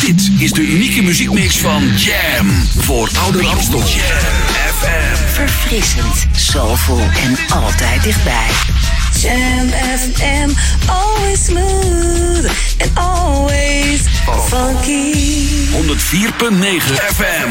Dit is de unieke muziekmix van Jam. Voor Ouder Amstel. Jam FM. Verfrissend, soulful en altijd dichtbij. Jam FM, always smooth and always funky. 104.9 FM.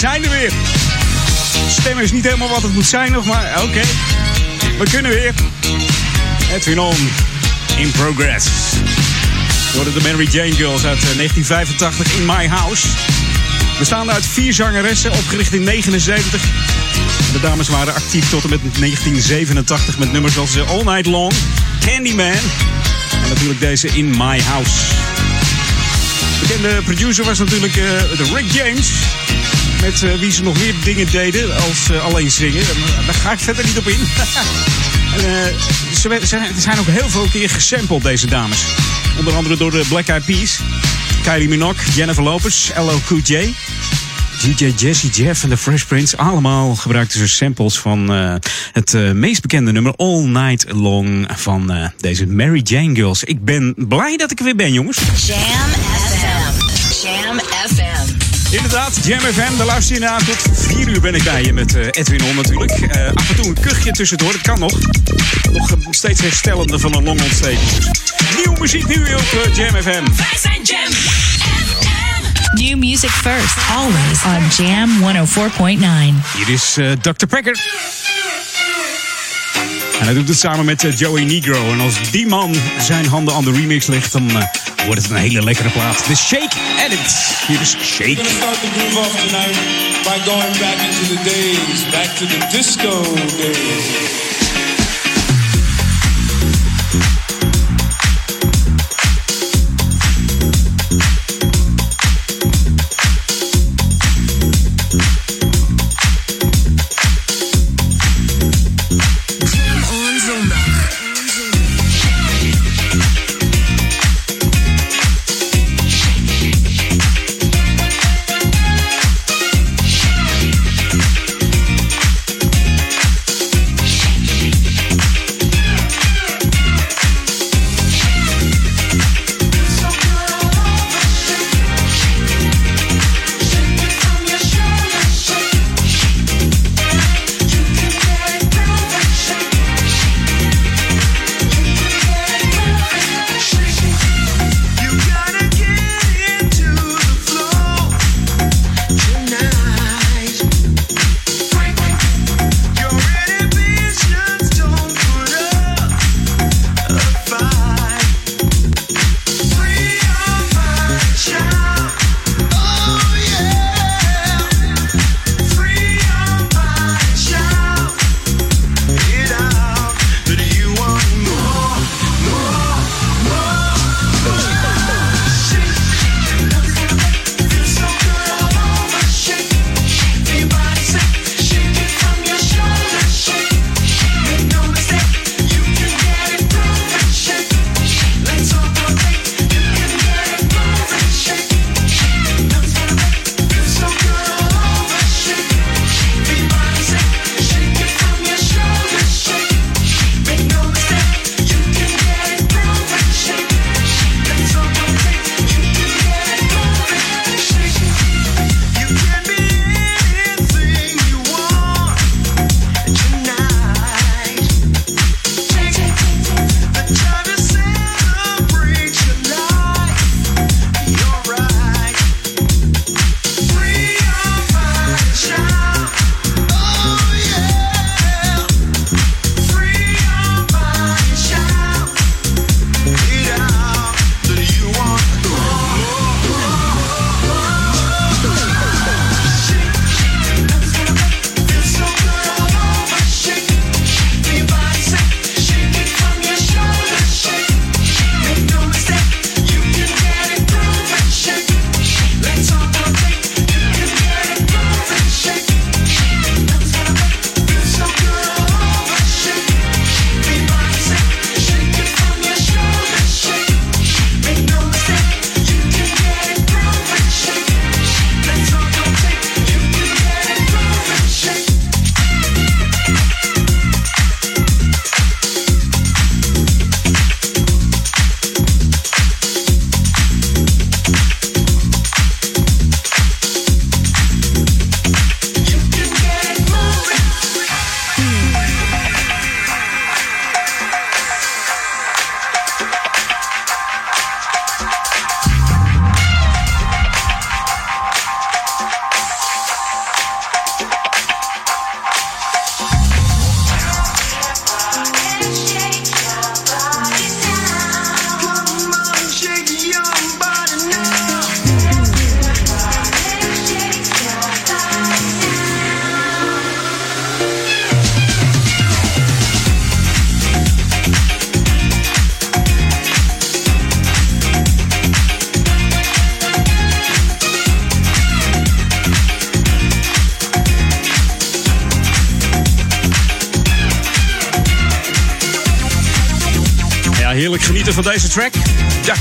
Zijn er weer. Stem is niet helemaal wat het moet zijn nog, maar oké. We kunnen weer. Edwin On, in progress. Worden de Mary Jane Girls uit 1985 in My House. Bestaande uit vier zangeressen, opgericht in 79. De dames waren actief tot en met 1987 met nummers als All Night Long, Candyman en natuurlijk deze In My House. Bekende producer was natuurlijk uh, Rick James. Met uh, wie ze nog meer dingen deden als uh, alleen zingen. Daar ga ik verder niet op in. en, ze, ze zijn ook heel veel keer gesampled, deze dames. Onder andere door de Black Eyed Peas. Kylie Minogue, Jennifer Lopez, L.O. Cool J. DJ Jesse Jeff en de Fresh Prince. Allemaal gebruikten ze samples van het meest bekende nummer All Night Long van deze Mary Jane Girls. Ik ben blij dat ik er weer ben, jongens. Jam FM. Jam FM. Inderdaad, Jam FM, de luister je naar tot 4 uur ben ik bij je met Edwin On natuurlijk. af en toe een kuchje tussendoor, dat kan nog. Nog steeds herstellende van een longontsteking. Nieuwe muziek nu op Jam FM. Wij zijn Jam New music first, always on Jam 104.9. Hier is uh, Dr. Packer. En hij doet het samen met Joey Negro. En als die man zijn handen aan de remix legt, dan wordt het een hele lekkere plaat. De Shake Edit. Hier is Shake. We're start the groove off tonight by going back into the days, back to the disco days.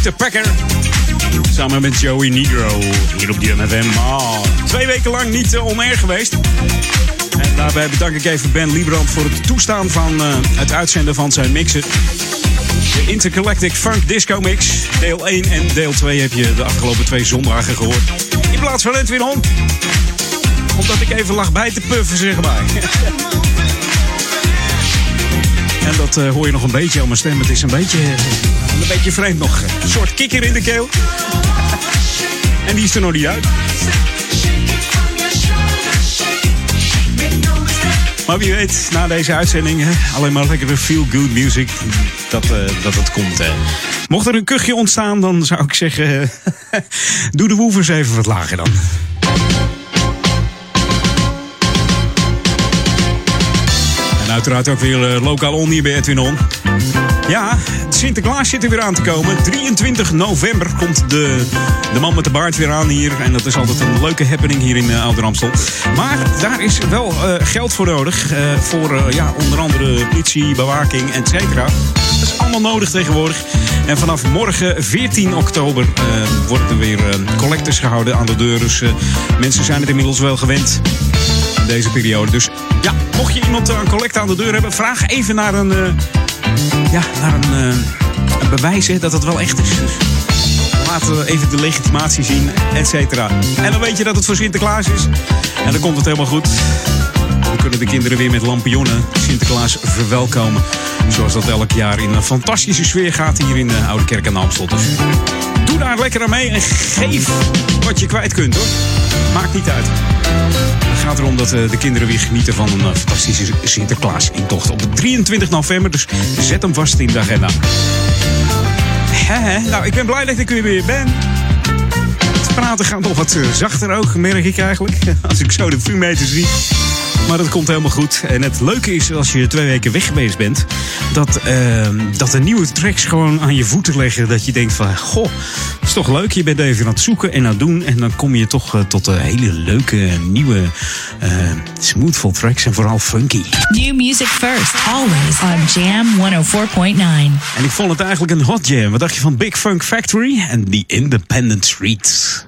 Dr. Packer. Samen met Joey Negro. Hier op de MFM. Oh, twee weken lang niet uh, geweest. En daarbij bedank ik even Ben Liebrand voor het toestaan van uh, het uitzenden van zijn mixen. De Intergalactic Funk Disco Mix. Deel 1 en deel 2 heb je de afgelopen twee zondagen gehoord. In plaats van Edwin Hon. Omdat ik even lag bij te puffen, zeg maar. En dat uh, hoor je nog een beetje aan mijn stem. Het is een beetje, een beetje vreemd nog. Een soort kikker in de keel. en die is er nog niet uit. Maar wie weet, na deze uitzending, alleen maar lekkere feel-good music, dat, uh, dat het komt. Mocht er een kuchje ontstaan, dan zou ik zeggen, doe de woevers even wat lager dan. En uiteraard ook weer uh, lokaal on hier bij Edwin On. Ja, Sinterklaas zit er weer aan te komen. 23 november komt de, de man met de baard weer aan hier. En dat is altijd een leuke happening hier in uh, Ouder. Maar daar is wel uh, geld voor nodig. Voor ja, onder andere politie, bewaking, et cetera. Dat is allemaal nodig tegenwoordig. En vanaf morgen, 14 oktober, worden er weer collectors gehouden aan de deur. Dus mensen zijn het inmiddels wel gewend deze periode. Dus ja, mocht je iemand een collect aan de deur hebben, vraag even naar een ja, naar een, uh, een bewijs dat het wel echt is. Dus laten we even de legitimatie zien, et cetera. En dan weet je dat het voor Sinterklaas is. En dan komt het helemaal goed. Dan kunnen de kinderen weer met lampionnen Sinterklaas verwelkomen. Zoals dat elk jaar in een fantastische sfeer gaat hier in de Oude Kerk en Amstel. Dus doe daar lekker aan mee en geef wat je kwijt kunt hoor. Maakt niet uit. Het gaat erom dat de kinderen weer genieten van een fantastische Sinterklaas-intocht op 23 november. Dus zet hem vast in de agenda. Nou, ik ben blij dat ik weer ben. Het praten gaat nog wat zachter ook, merk ik eigenlijk. Als ik zo de vuurmeter zie. Maar dat komt helemaal goed. En het leuke is, als je twee weken weg geweest bent, dat, uh, dat de nieuwe tracks gewoon aan je voeten leggen. Dat je denkt van, goh, dat is toch leuk. Je bent even aan het zoeken en aan het doen. En dan kom je toch uh, tot uh, hele leuke, nieuwe, smoothful tracks en vooral funky. New music first, always on Jam 104.9. En ik vond het eigenlijk een hot jam. Wat dacht je van Big Funk Factory en The Independent Streets?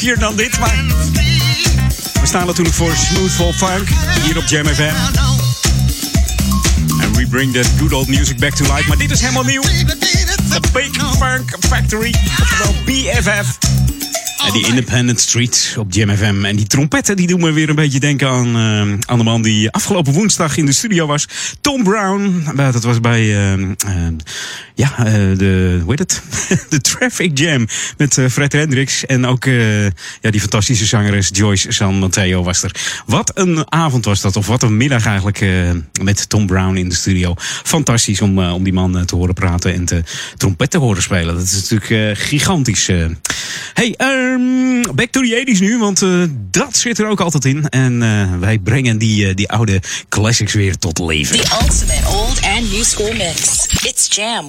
Funkier dan dit, maar... We staan natuurlijk voor Smoothful Funk hier op Jam FM. En we bring that good old music back to life. Maar dit is helemaal nieuw. The Big Funk Factory, oftewel BFF. En die Independent Street op Jam FM. En die trompetten die doen me weer een beetje denken aan, eh, aan de man die afgelopen woensdag in de studio was. Tom Brown. Eh, Dat was bij eh, ja, eh, de, hoe heet het? de Traffic Jam met eh, Fred Hendricks. En ook eh, ja, die fantastische zangeres Joyce San Mateo was er. Wat een avond was dat. Of wat een middag eigenlijk met Tom Brown in de studio. Fantastisch om, om die man te horen praten en te trompet te horen spelen. Dat is natuurlijk gigantisch. Hey, ehm, back to the 80s nu, want dat zit er ook altijd in. En wij brengen die, die oude classics weer tot leven. The ultimate old and new school mix. It's Jam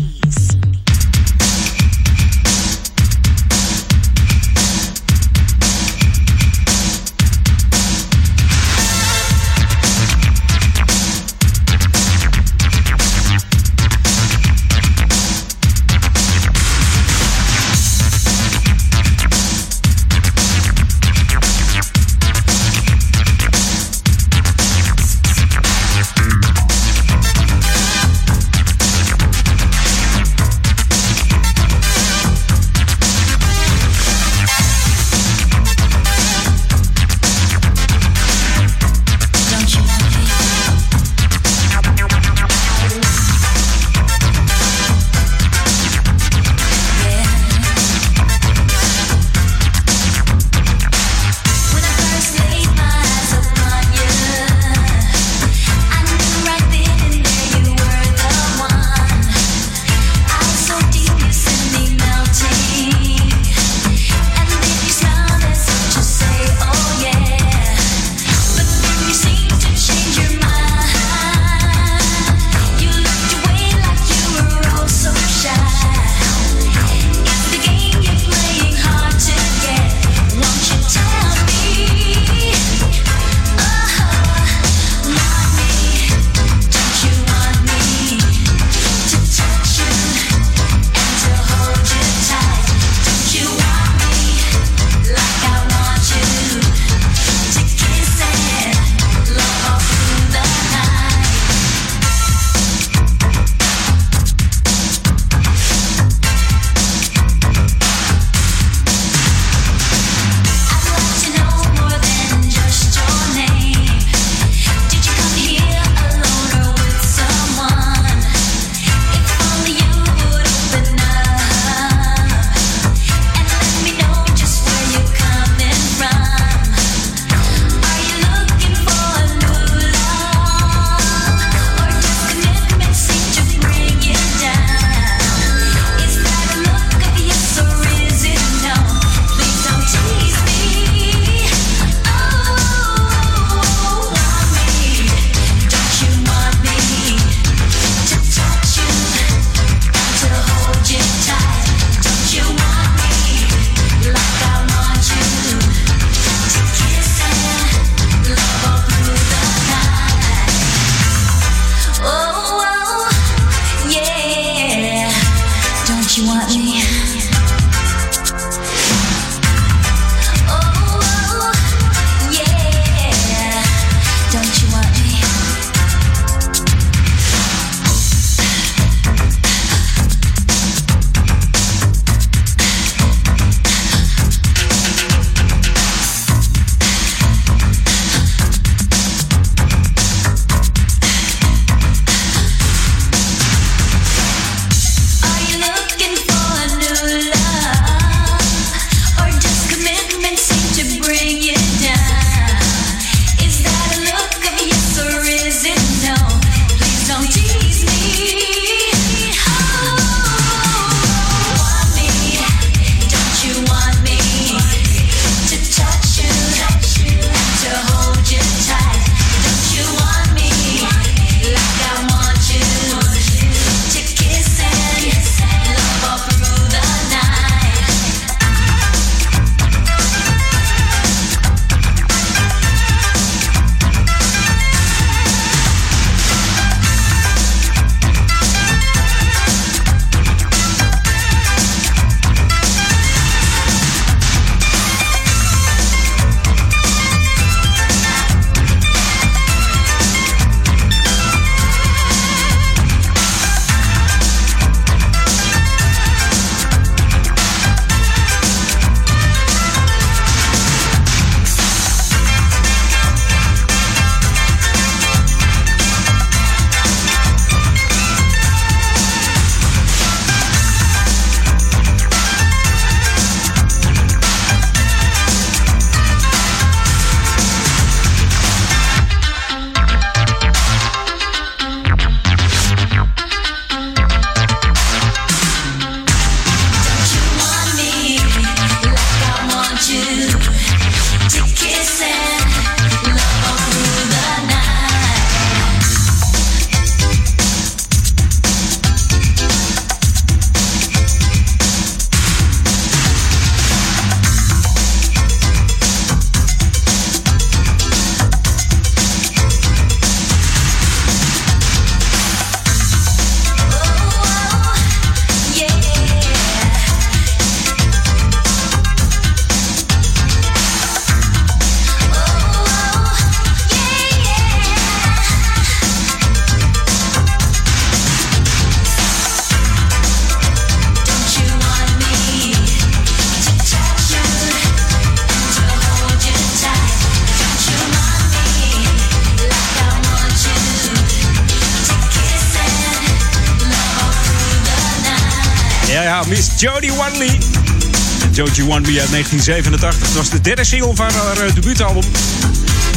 Don't You Want Me uit 1987. Het was de derde single van haar eh, debuutalbum.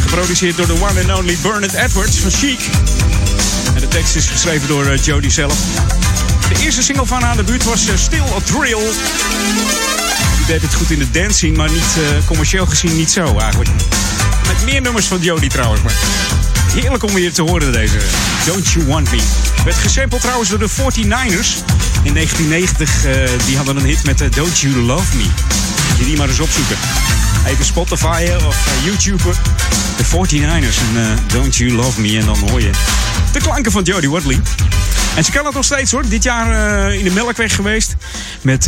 Geproduceerd door de one and only Bernard Edwards van Chic. En de tekst is geschreven door eh, Jodie zelf. De eerste single van haar debuut was eh, Still a Thrill. Die deed het goed in de dancing, maar niet, commercieel gezien niet zo eigenlijk. Meer nummers van Jodie trouwens. Maar heerlijk om weer te horen deze Don't You Want Me. Werd gesampled trouwens door de 49ers. In 1990, eh, die hadden een hit met eh, Don't You Love Me. Je die maar eens opzoeken. Even Spotify of eh, YouTube. De 49ers en eh, Don't You Love Me. En dan hoor je de klanken van Jodie Watley. En ze kan het nog steeds hoor. Dit jaar eh, in de Melkweg geweest. Met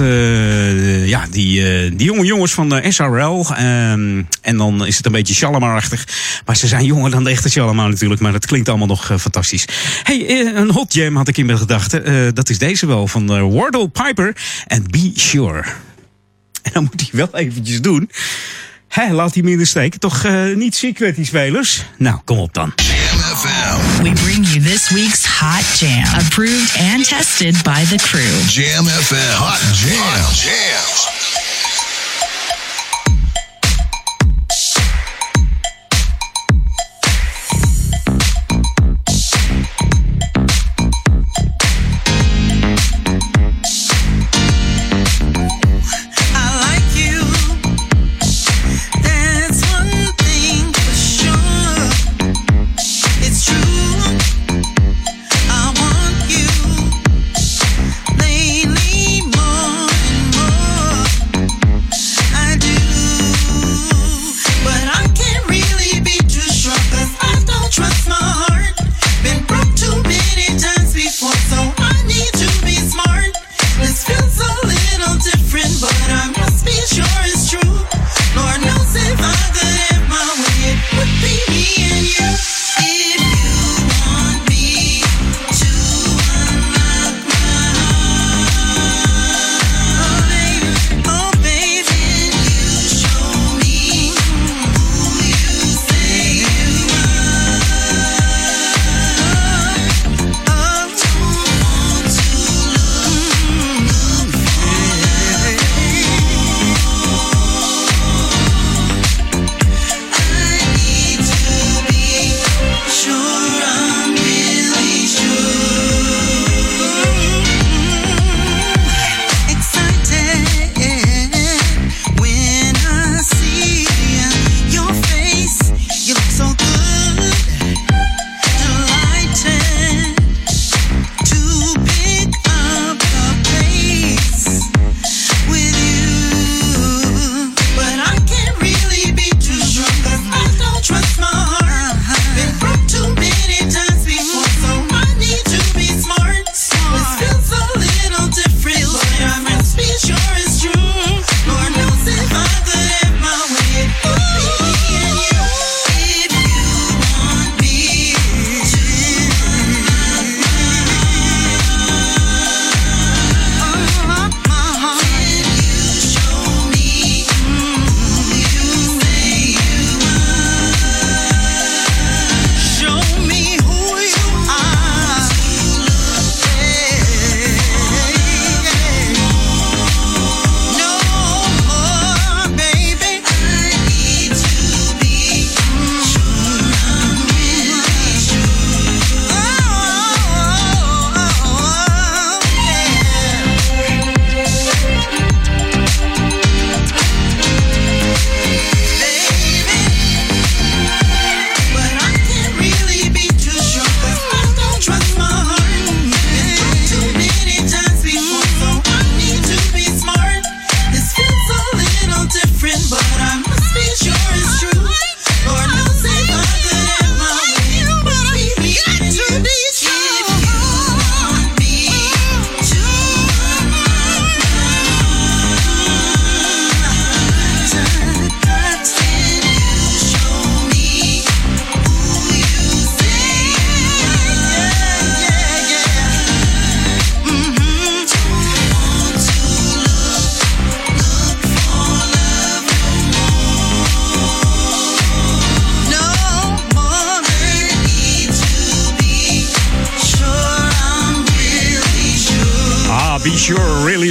ja, die, die jonge jongens van de SRL. Ehm, en dan is het een beetje Shalimar-achtig. Maar ze zijn jonger dan de echte Shalimar natuurlijk. Maar het klinkt allemaal nog fantastisch. hey, een hot jam had ik in mijn gedachten. Dat is deze wel van Wardle Piper en Be Sure. En dan moet hij wel eventjes doen. Hè, laat hij me in de steek. Toch eh, niet ziek die spelers? Nou, kom op dan. Jam FM. We bring you this week's Hot Jam, approved and tested by the crew. Jam FM. Hot. I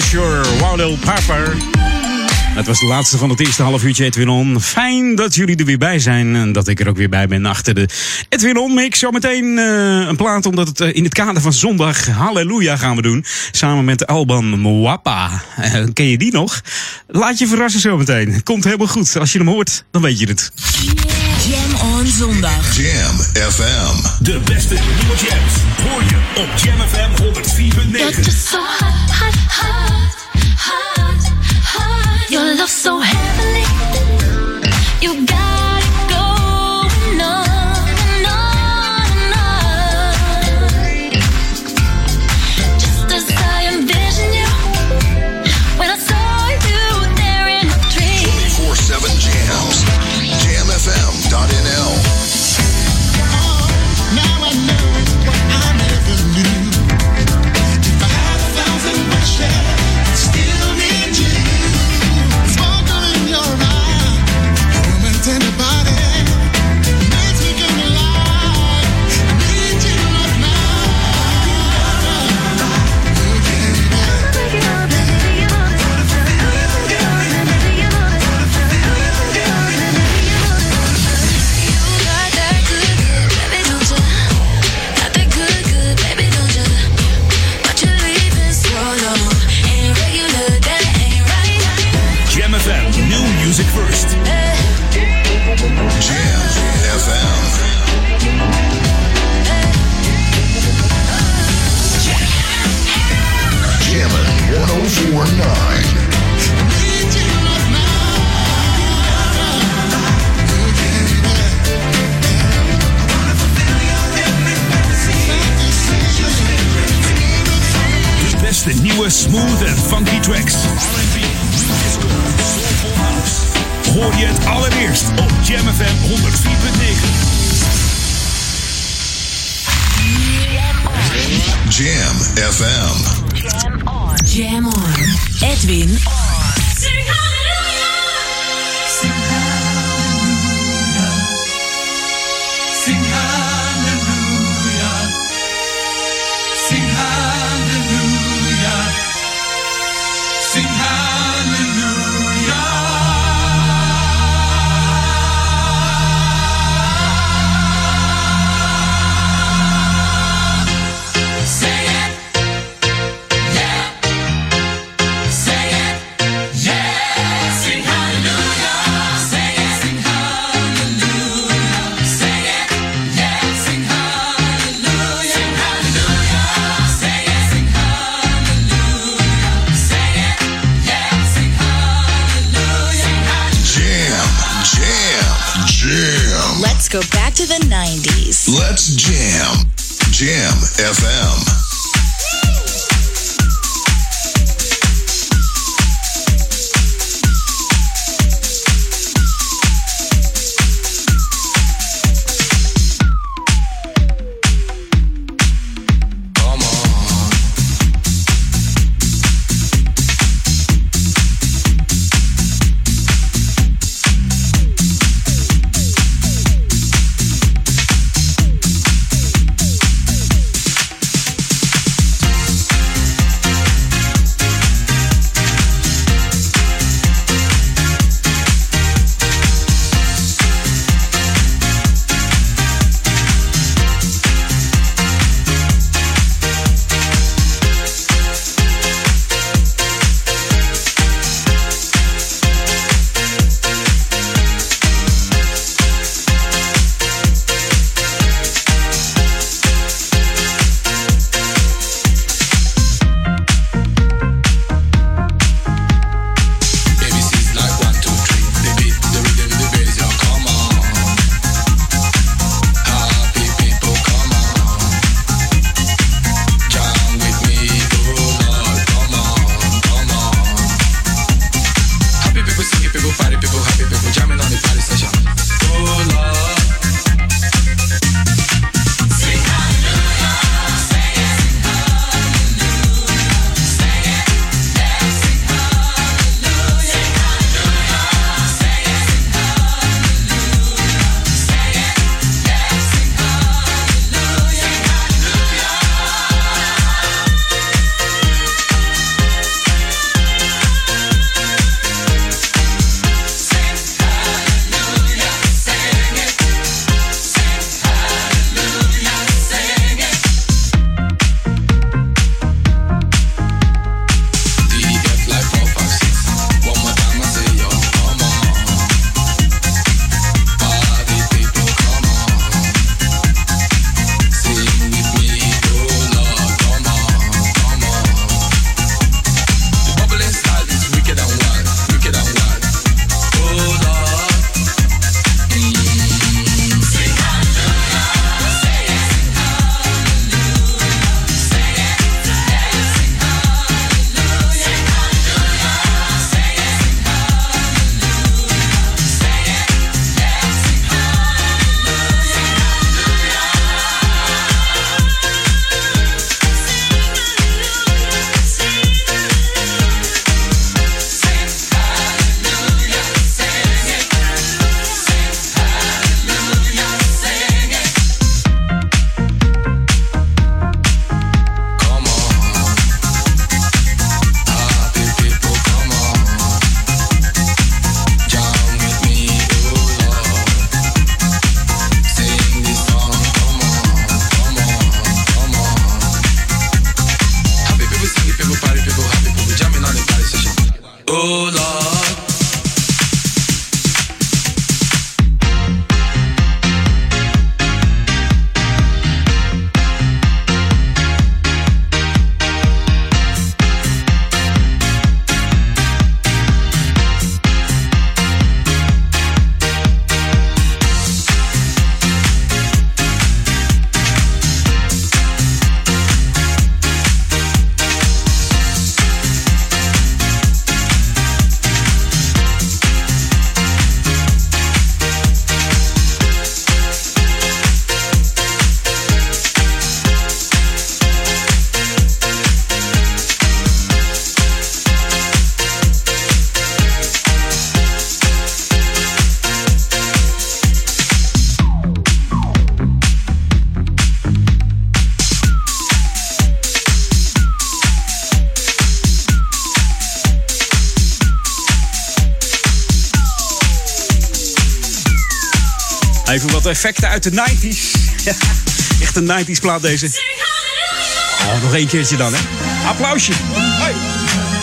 Sure. Wardell Pepper. Het was de laatste van het eerste half uurtje Edwin On. Fijn dat jullie er weer bij zijn en dat ik er ook weer bij ben achter de Edwin On mix. Zometeen uh, een plaat omdat het uh, in het kader van zondag Halleluja gaan we doen. Samen met Alban Mwapa. Uh, ken je die nog? Laat je verrassen zometeen. Komt helemaal goed. Als je hem hoort, dan weet je het. Jam on zondag. Jam FM. De beste nieuwe jams hoor je op Jam FM 104.9. Your love so heavenly. You got nieuwe smooth en funky tracks. R&B, disco, soulful house. Hoor je het allereerst op Jam FM 104.9. Jam FM. Jam on. Edwin on. Sing hallelujah. To the 90s. Let's jam. Jam FM. Effecten uit de 90s. Ja, echt een 90s plaat deze. Oh, nog één keertje dan, hè? Applausje. Hey.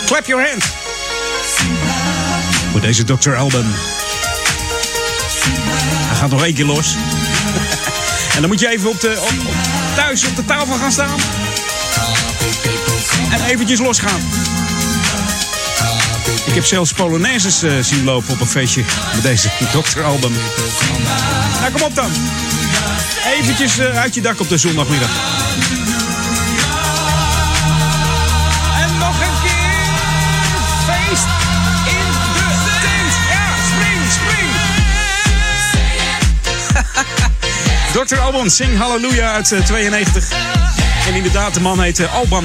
Clap your hands. Voor deze Dr. Alban. Hij gaat nog één keer los. en dan moet je even op de, op- thuis op de tafel gaan staan. En eventjes losgaan. Ik heb zelfs Polonaises eh, zien lopen op een feestje met deze Dr. Alban. Nou, kom op dan. Eventjes eh, uit je dak op de zondagmiddag. En nog een keer feest in de tent. Ja, spring, spring. Dr. Alban, Sing Hallelujah uit eh, 92. En inderdaad, de man heet eh, Alban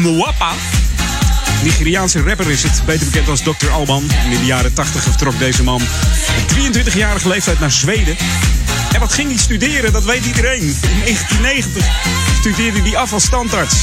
Mwapa. Nigeriaanse rapper is het, beter bekend als Dr. Alban. In de jaren 80 vertrok deze man op 23-jarige leeftijd naar Zweden. En wat ging hij studeren? Dat weet iedereen. In 1990 studeerde hij af als standaards.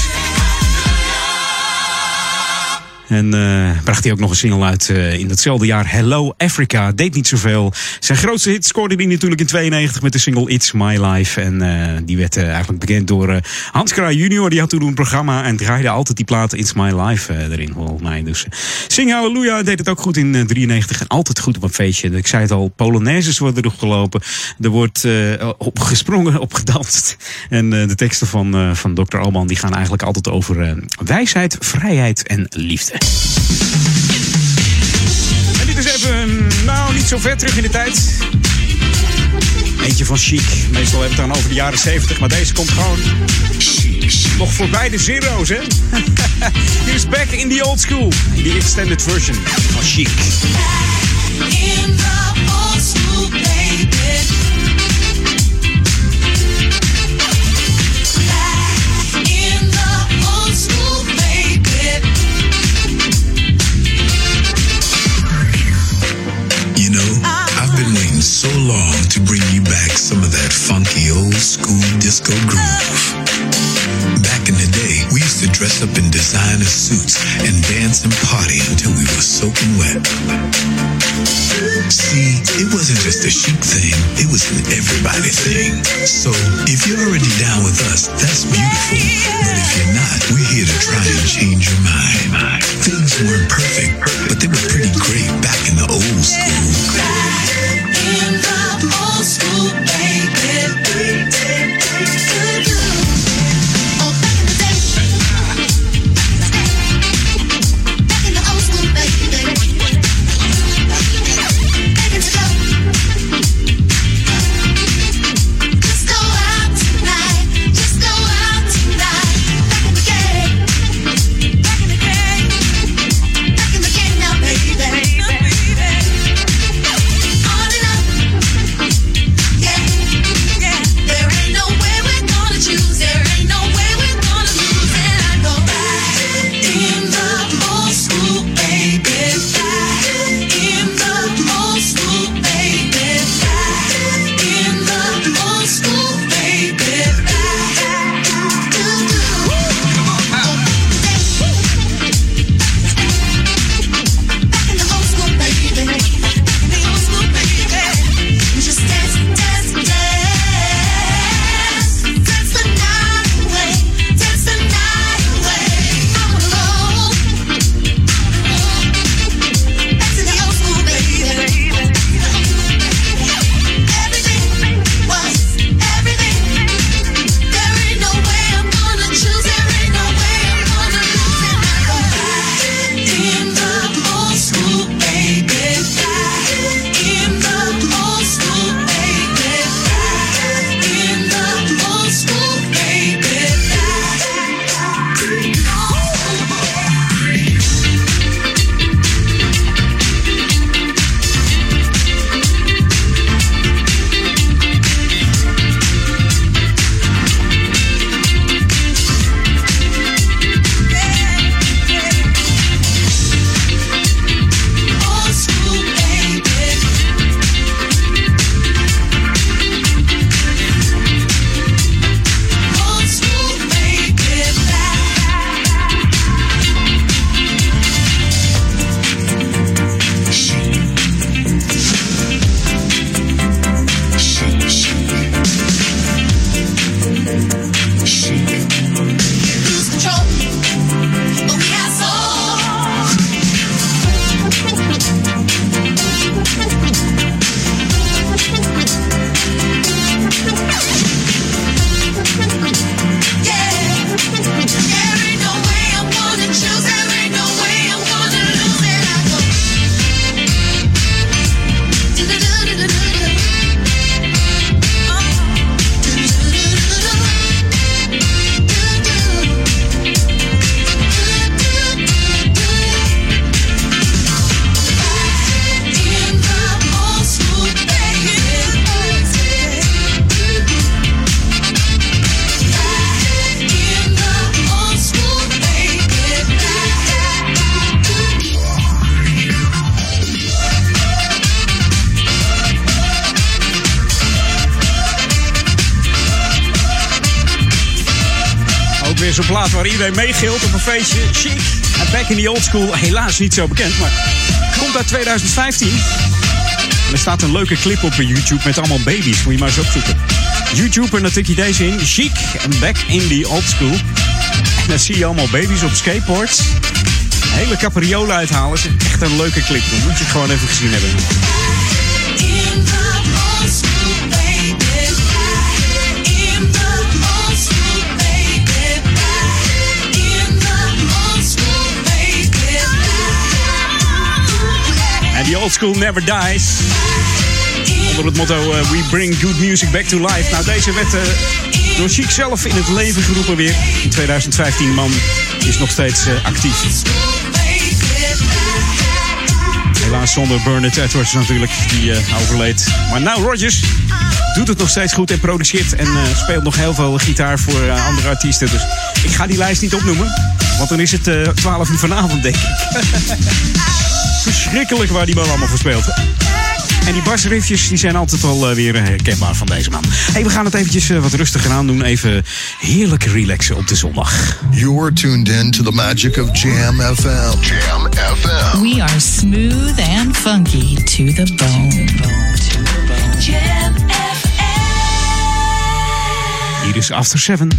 En eh, bracht hij ook nog een single uit eh, in datzelfde jaar. Hello Africa. Deed niet zoveel. Zijn grootste hit scoorde hij natuurlijk in 92 met de single It's My Life. En eh, die werd eigenlijk bekend door Hans Kraai junior. Die had toen een programma en draaide altijd die platen It's My Life erin. Volgens mij. Dus Sing Hallelujah deed het ook goed in eh, 93. En altijd goed op een feestje. Ik zei het al, Polonaises worden erop gelopen. Er wordt op gesprongen, op gedanst. En de teksten van, van Dr. Alban die gaan eigenlijk altijd over wijsheid, vrijheid en liefde. En dit is even, nou niet zo ver terug in de tijd. Eentje van Chic. Meestal hebben we het dan over de jaren 70, maar deze komt gewoon nog voorbij de zero's, hè? Hier is Back in the Old School. In die extended version van Chic. Long to bring you back some of that funky old school disco groove. Back in the day, we used to dress up in designer suits and dance and party until we were soaking wet. See, it wasn't just a chic thing, it was an everybody thing. So, if you're already down with us, that's beautiful. But if you're not, we're here to try and change your mind. Things weren't perfect, but they were pretty great back in the old school. En Back in the Old School, helaas niet zo bekend, maar komt uit 2015. En er staat een leuke clip op YouTube met allemaal baby's. Moet je maar eens opzoeken. YouTube en dan tik deze in. Chic en Back in the Old School. En dan zie je allemaal baby's op skateboards. Hele capriolen uithalen. Is echt een leuke clip. Dan moet je gewoon even gezien hebben. Old school never dies. Onder het motto eh, We bring good music back to life. Nou, deze werd eh, door Chic zelf in het leven geroepen weer. In 2015, man, is nog steeds eh, actief. Helaas zonder Bernard Edwards natuurlijk, die overleed. Maar nou, Rogers doet het nog steeds goed en produceert en speelt nog heel veel gitaar voor andere artiesten. Dus ik ga die lijst niet opnoemen, want dan is het eh 12 uur vanavond, denk ik. Verschrikkelijk waar die man allemaal voor speelt. En die basriffjes die zijn altijd wel eh, weer herkenbaar van deze man. Hey, we gaan het eventjes eh, wat rustiger aan doen. Even heerlijk relaxen op de zondag. You're tuned in to the magic of Jam FM. Jam FM. We are smooth and funky to the bone. Jam Hier is After Seven.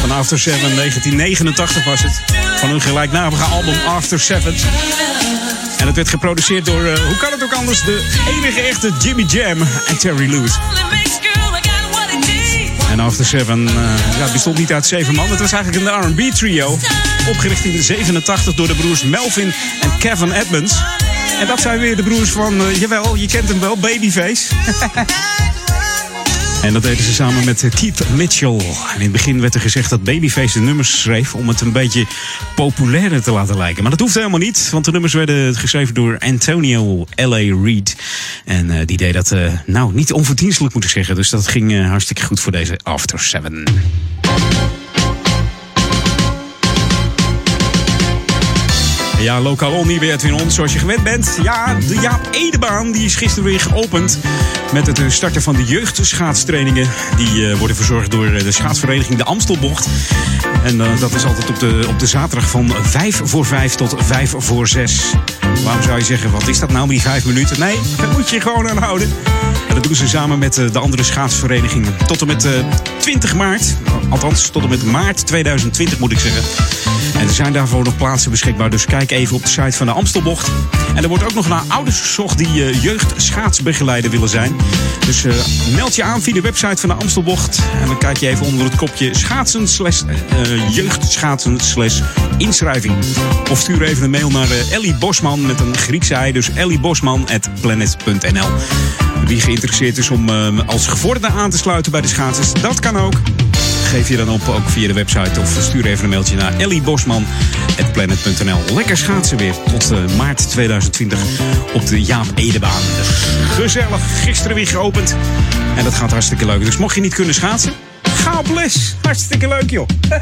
Van After Seven, 1989 was het. Van hun gelijknamige album After Seven. En het werd geproduceerd door, eh, hoe kan het ook anders, de enige echte Jimmy Jam en Terry Lewis. En After Seven eh, ja, bestond niet uit zeven man. Het was eigenlijk een R&B trio. Opgericht in 87 door de broers Melvin en Kevin Edmonds. En dat zijn weer de broers van, eh, jawel, je kent hem wel, Babyface. En dat deden ze samen met eh, Keith Mitchell. In het begin werd er gezegd dat Babyface de nummers schreef om het een beetje populairder te laten lijken. Maar dat hoeft helemaal niet, want de nummers werden geschreven door Antonio L.A. Reid. En eh, die deed dat, eh, nou, niet onverdienstelijk moet ik zeggen. Dus dat ging hartstikke goed voor deze After Seven. Ja, lokaal onnieuw weer Edwin On, zoals je gewend bent. Ja, de Jaap Edebaan die is gisteren weer geopend. Met het eh, starten van de jeugdschaatstrainingen. Die eh, worden verzorgd door eh, de schaatsvereniging De Amstelbocht. En dat is altijd op de, op de zaterdag van 5 voor 5 tot 5 voor 6. Waarom zou je zeggen, wat is dat nou die 5 minuten? Nee, daar moet je gewoon aan houden. En dat doen ze samen met de andere schaatsverenigingen. Tot en met eh, 20 maart. Althans, tot en met maart 2020 moet ik zeggen. En er zijn daarvoor nog plaatsen beschikbaar. Dus kijk even op de site van de Amstelbocht. En er wordt ook nog naar ouders gezocht die eh, jeugdschaatsbegeleider willen zijn. Dus eh, meld je aan via de website van de Amstelbocht. En dan kijk je even onder het kopje schaatsen slash eh, jeugdschaatsen slash inschrijving. Of stuur even een mail naar Ellie Bosman met een Griekse ei. Dus elliebosman.planet.nl Wie geïnteresseerd is om eh, als gevorderde aan te sluiten bij de schaatsers, dat kan ook. Geef je dan op, ook via de website. Of stuur even een mailtje naar elliebosman.planet.nl. Lekker schaatsen weer tot eh, maart 2020 op de Jaap Edebaan. Dus gezellig, gisteren weer geopend. En dat gaat hartstikke leuk. Dus mocht je niet kunnen schaatsen, ga op les. Hartstikke leuk joh.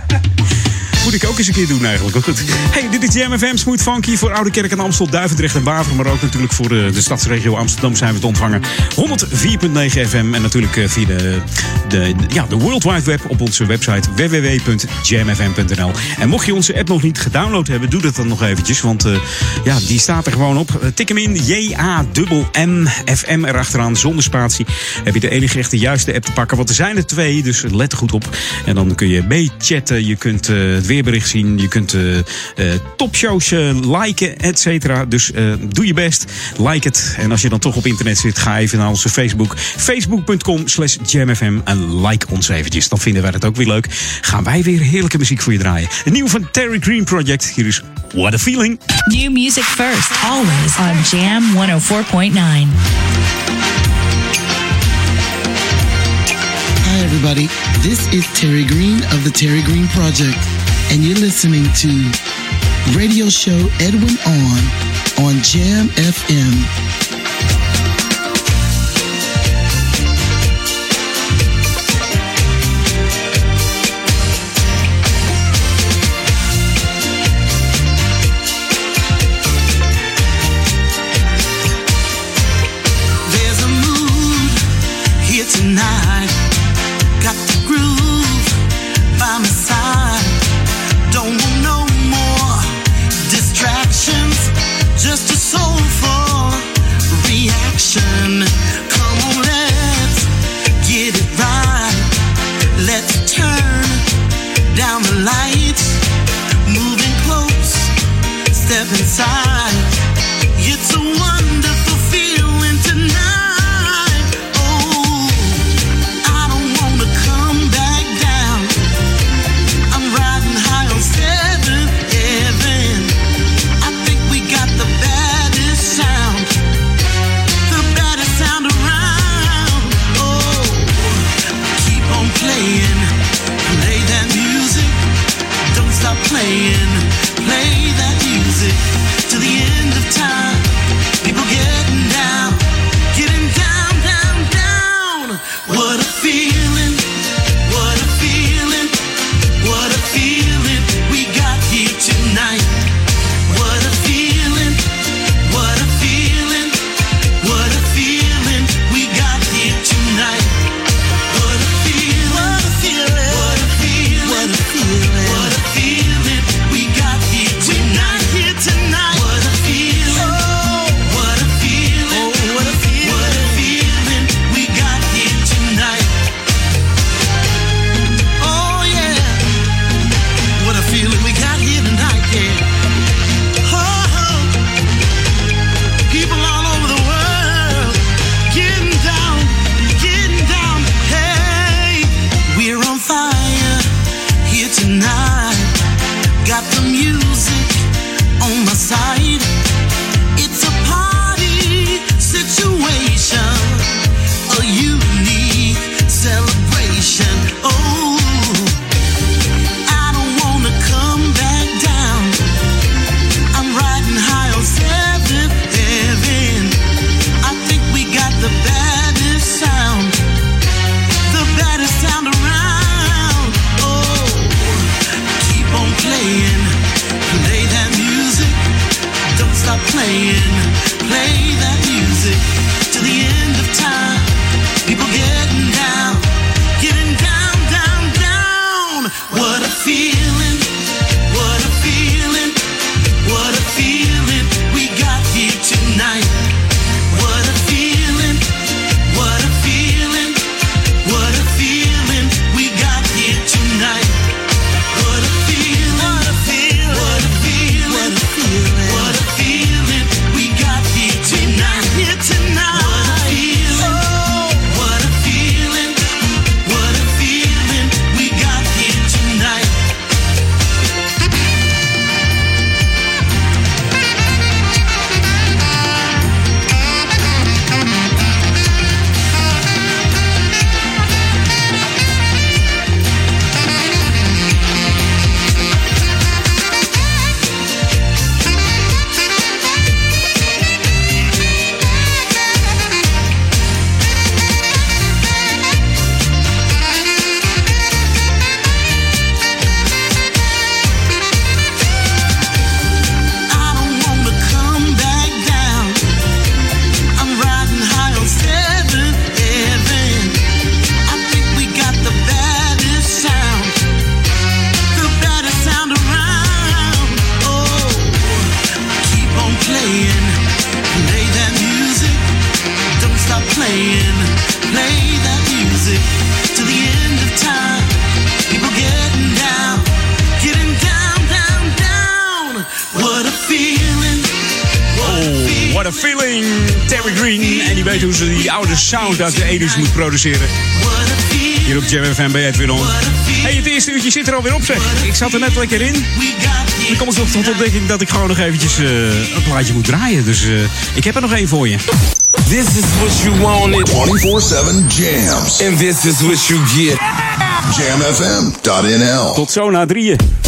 Moet ik ook eens een keer doen eigenlijk. Goed. Hey, dit is Jam FM Smooth Funky voor Oude Kerk en Amstel, Duivendrecht en Baveren. Maar ook natuurlijk voor de, de stadsregio Amsterdam zijn we te ontvangen. 104.9 FM en natuurlijk eh, via de, de, ja, de World Wide Web op onze website www.jamfm.nl. En mocht je onze app nog niet gedownload hebben, doe dat dan nog eventjes. Want eh, ja, die staat er gewoon op. Eh, Tik hem in, J-A-M-M, FM erachteraan, zonder spatie. Heb je de enige echte juiste app te pakken. Want er zijn er twee, dus let goed op. En dan kun je meechatten, je kunt eh, het weerbericht zien, je kunt eh, eh, topshows eh, liken, et cetera. Dus eh, doe je best, like het. En als je dan toch op internet zit, ga even naar onze Facebook. Facebook.com slash jamfm en like ons eventjes. Dan vinden wij het ook weer leuk. Gaan wij weer heerlijke muziek voor je draaien. Een nieuw van Terry Green Project. Hier is What a Feeling. New music first, always on Jam 104.9. Hi, everybody. This is Terry Green of the Terry Green Project, and you're listening to radio show Edwin On on Jam FM. inside. Sound uit de 80s moet produceren. Hier op Jam FM bij Edwin On. Hey, het eerste uurtje zit er alweer op zeg. Ik zat er net lekker in. Dan kom ik tot ontdekking dat ik gewoon nog eventjes eh, een plaatje moet draaien. Dus eh, ik heb er nog één voor je. This is what you wanted. 24-7 jams. And this is what you get. Jamfm.nl Tot zo na drieën.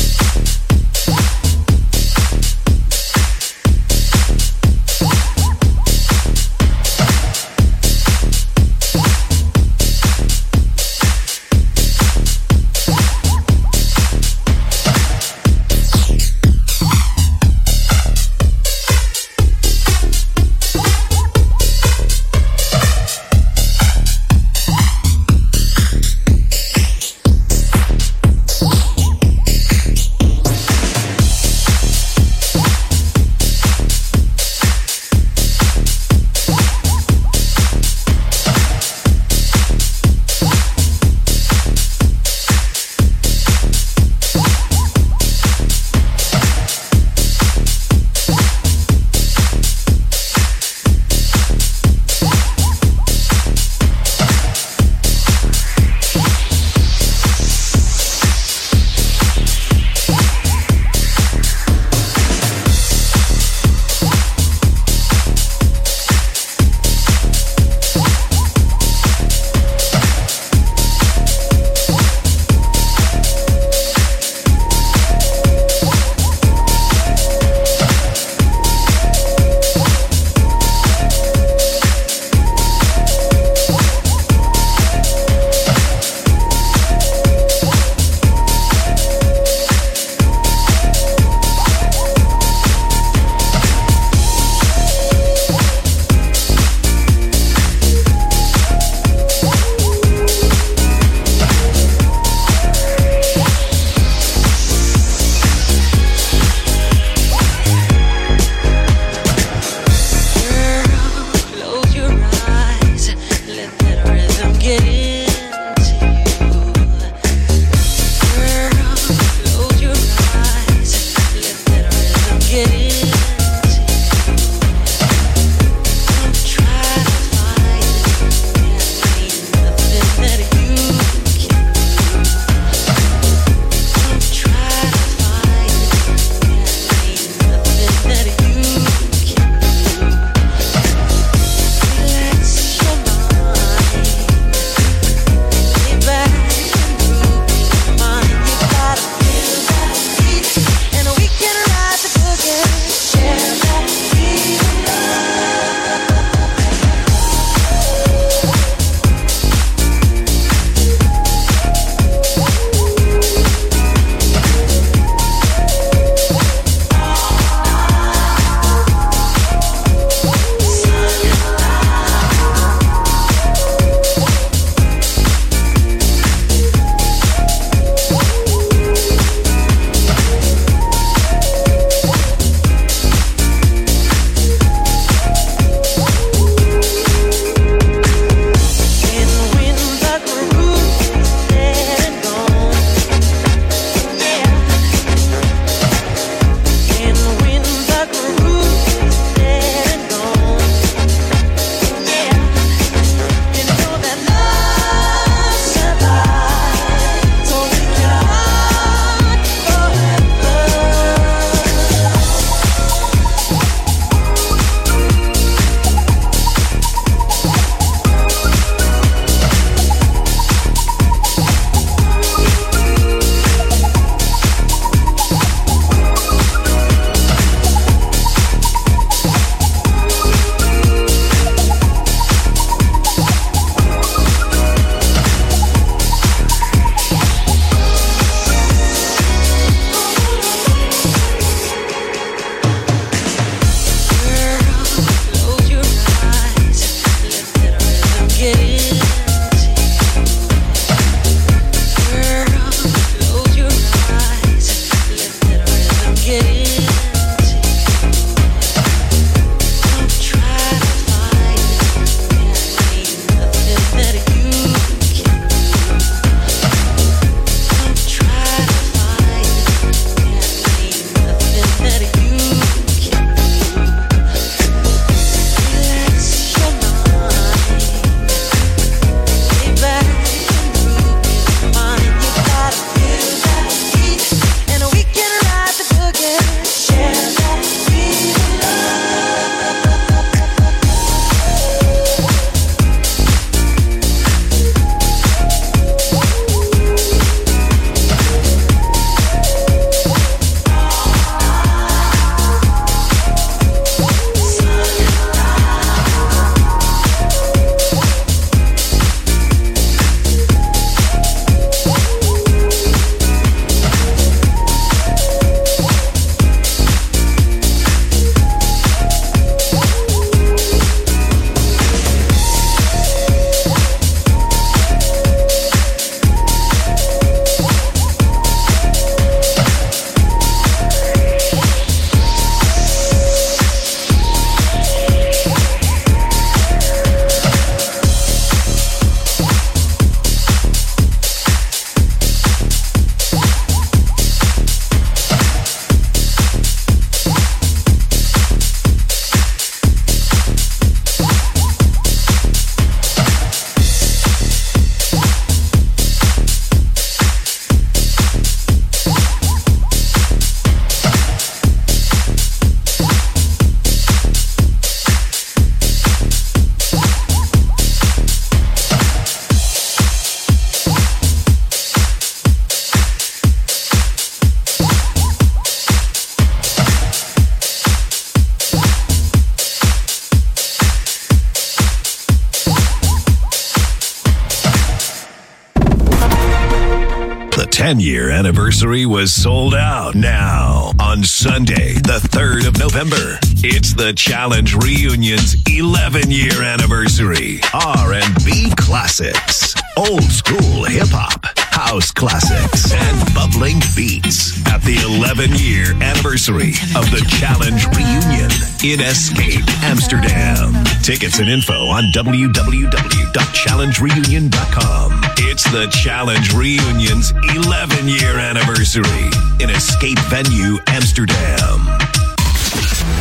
Anniversary was sold out. Now, on Sunday, the 3rd of November, it's the Challenge Reunion's 11 year anniversary. R&B classics, old school hip hop, house classics, and bubbling beats at the 11 year anniversary of the Challenge Reunion in Escape, Amsterdam. Tickets and info on www.challengereunion.com. It's the Challenge Reunion's 11 year anniversary in Escape Venue, Amsterdam.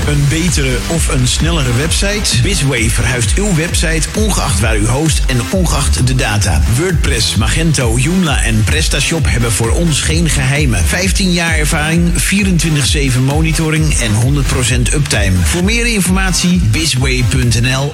Een betere of een snellere website? Bizway verhuist uw website ongeacht waar u host en ongeacht de data. WordPress, Magento, Joomla en PrestaShop hebben voor ons geen geheimen. 15 jaar ervaring, 24-7 monitoring en 100% uptime. Voor meer informatie bizway.nl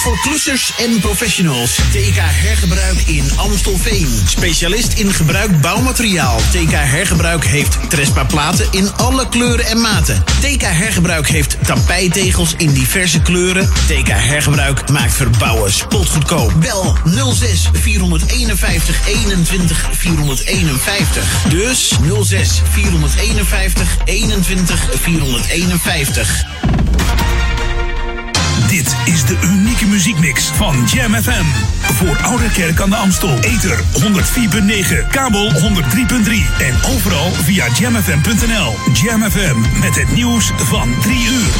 Voor klussers en professionals. TK Hergebruik in Amstelveen. Specialist in gebruikt bouwmateriaal. TK Hergebruik heeft Trespa platen in alle kleuren en maten. TK Hergebruik heeft tapijtegels in diverse kleuren. TK Hergebruik maakt verbouwen spotgoedkoop. Bel 06 451 21 451. Dus 06 451 21 451. Dit is de unieke muziekmix van Jam FM. Voor Oude Kerk aan de Amstel. Ether 104.9, kabel 103.3 en overal via jamfm.nl. Jam FM met het nieuws van 3 uur.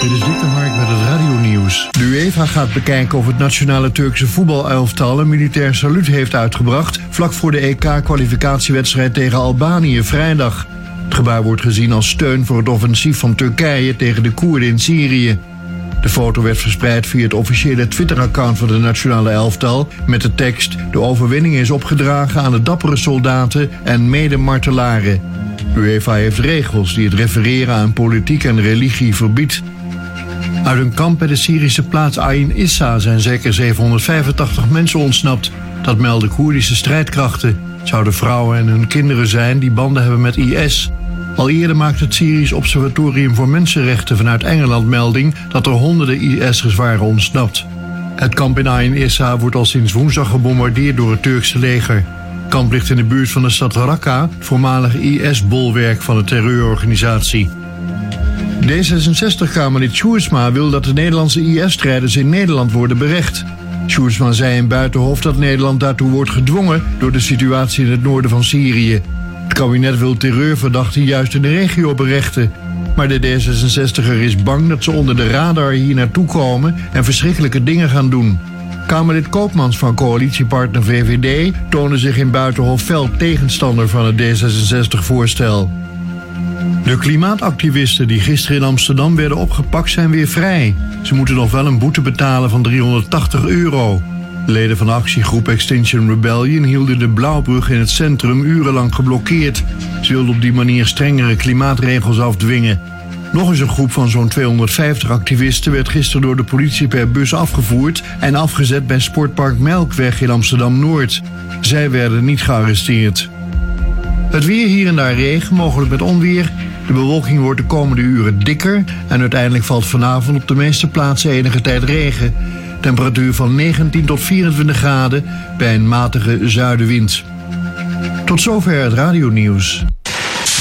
Dit is Dick de Hark met het radionieuws. De UEFA gaat bekijken of het nationale Turkse voetbalelftal een militair saluut heeft uitgebracht... vlak voor de EK-kwalificatiewedstrijd tegen Albanië vrijdag. Het gebaar wordt gezien als steun voor het offensief van Turkije tegen de Koerden in Syrië. De foto werd verspreid via het officiële Twitter-account van de nationale elftal... met de tekst: De overwinning is opgedragen aan de dappere soldaten en mede-martelaren. UEFA heeft regels die het refereren aan politiek en religie verbiedt. Uit een kamp bij de Syrische plaats Ain Issa zijn zeker 785 mensen ontsnapt. Dat melden Koerdische strijdkrachten. Het zouden vrouwen en hun kinderen zijn die banden hebben met IS. Al eerder maakte het Syrisch Observatorium voor Mensenrechten vanuit Engeland melding dat er honderden IS'ers waren ontsnapt. Het kamp in Ain Issa wordt al sinds woensdag gebombardeerd door het Turkse leger. Het kamp ligt in de buurt van de stad Raqqa, het voormalige IS-bolwerk van de terreurorganisatie. D66-Kamerlid Sjoersma wil dat de Nederlandse IS-strijders in Nederland worden berecht. Sjoersma zei in Buitenhof dat Nederland daartoe wordt gedwongen door de situatie in het noorden van Syrië. Het kabinet wil terreurverdachten juist in de regio berechten. Maar de D66er is bang dat ze onder de radar hier naartoe komen en verschrikkelijke dingen gaan doen. Kamerlid Koopmans van coalitiepartner VVD toonde zich in Buitenhof fel tegenstander van het D66-voorstel. De klimaatactivisten die gisteren in Amsterdam werden opgepakt zijn weer vrij. Ze moeten nog wel een boete betalen van 380 euro. Leden van actiegroep Extinction Rebellion hielden de Blauwbrug in het centrum urenlang geblokkeerd. Ze wilden op die manier strengere klimaatregels afdwingen. Nog eens een groep van zo'n 250 activisten werd gisteren door de politie per bus afgevoerd en afgezet bij Sportpark Melkweg in Amsterdam Noord. Zij werden niet gearresteerd. Het weer hier en daar regen, mogelijk met onweer. De bewolking wordt de komende uren dikker en uiteindelijk valt vanavond op de meeste plaatsen enige tijd regen. Temperatuur van 19 tot 24 graden bij een matige zuidenwind. Tot zover het radionieuws.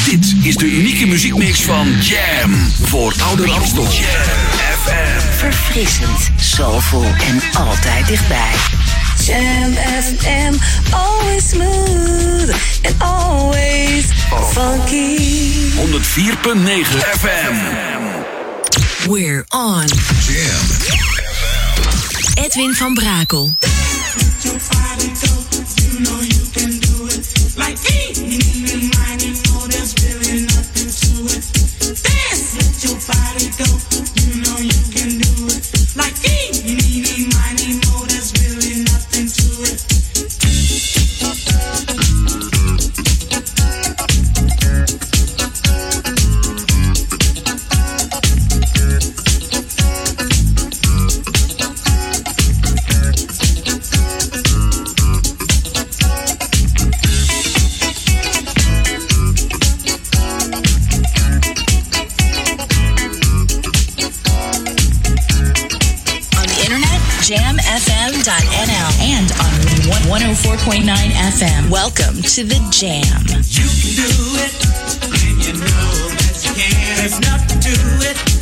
Dit is de unieke muziekmix van Jam voor Oude Amstel. Jam FM. Verfrissend, soulful en altijd dichtbij. Jam FM, always smooth and always funky. 104.9 FM. We're on. Jam. Edwin van Brakel. 104.9 FM. Welcome to the Jam. You can do it, and you know that you can. It.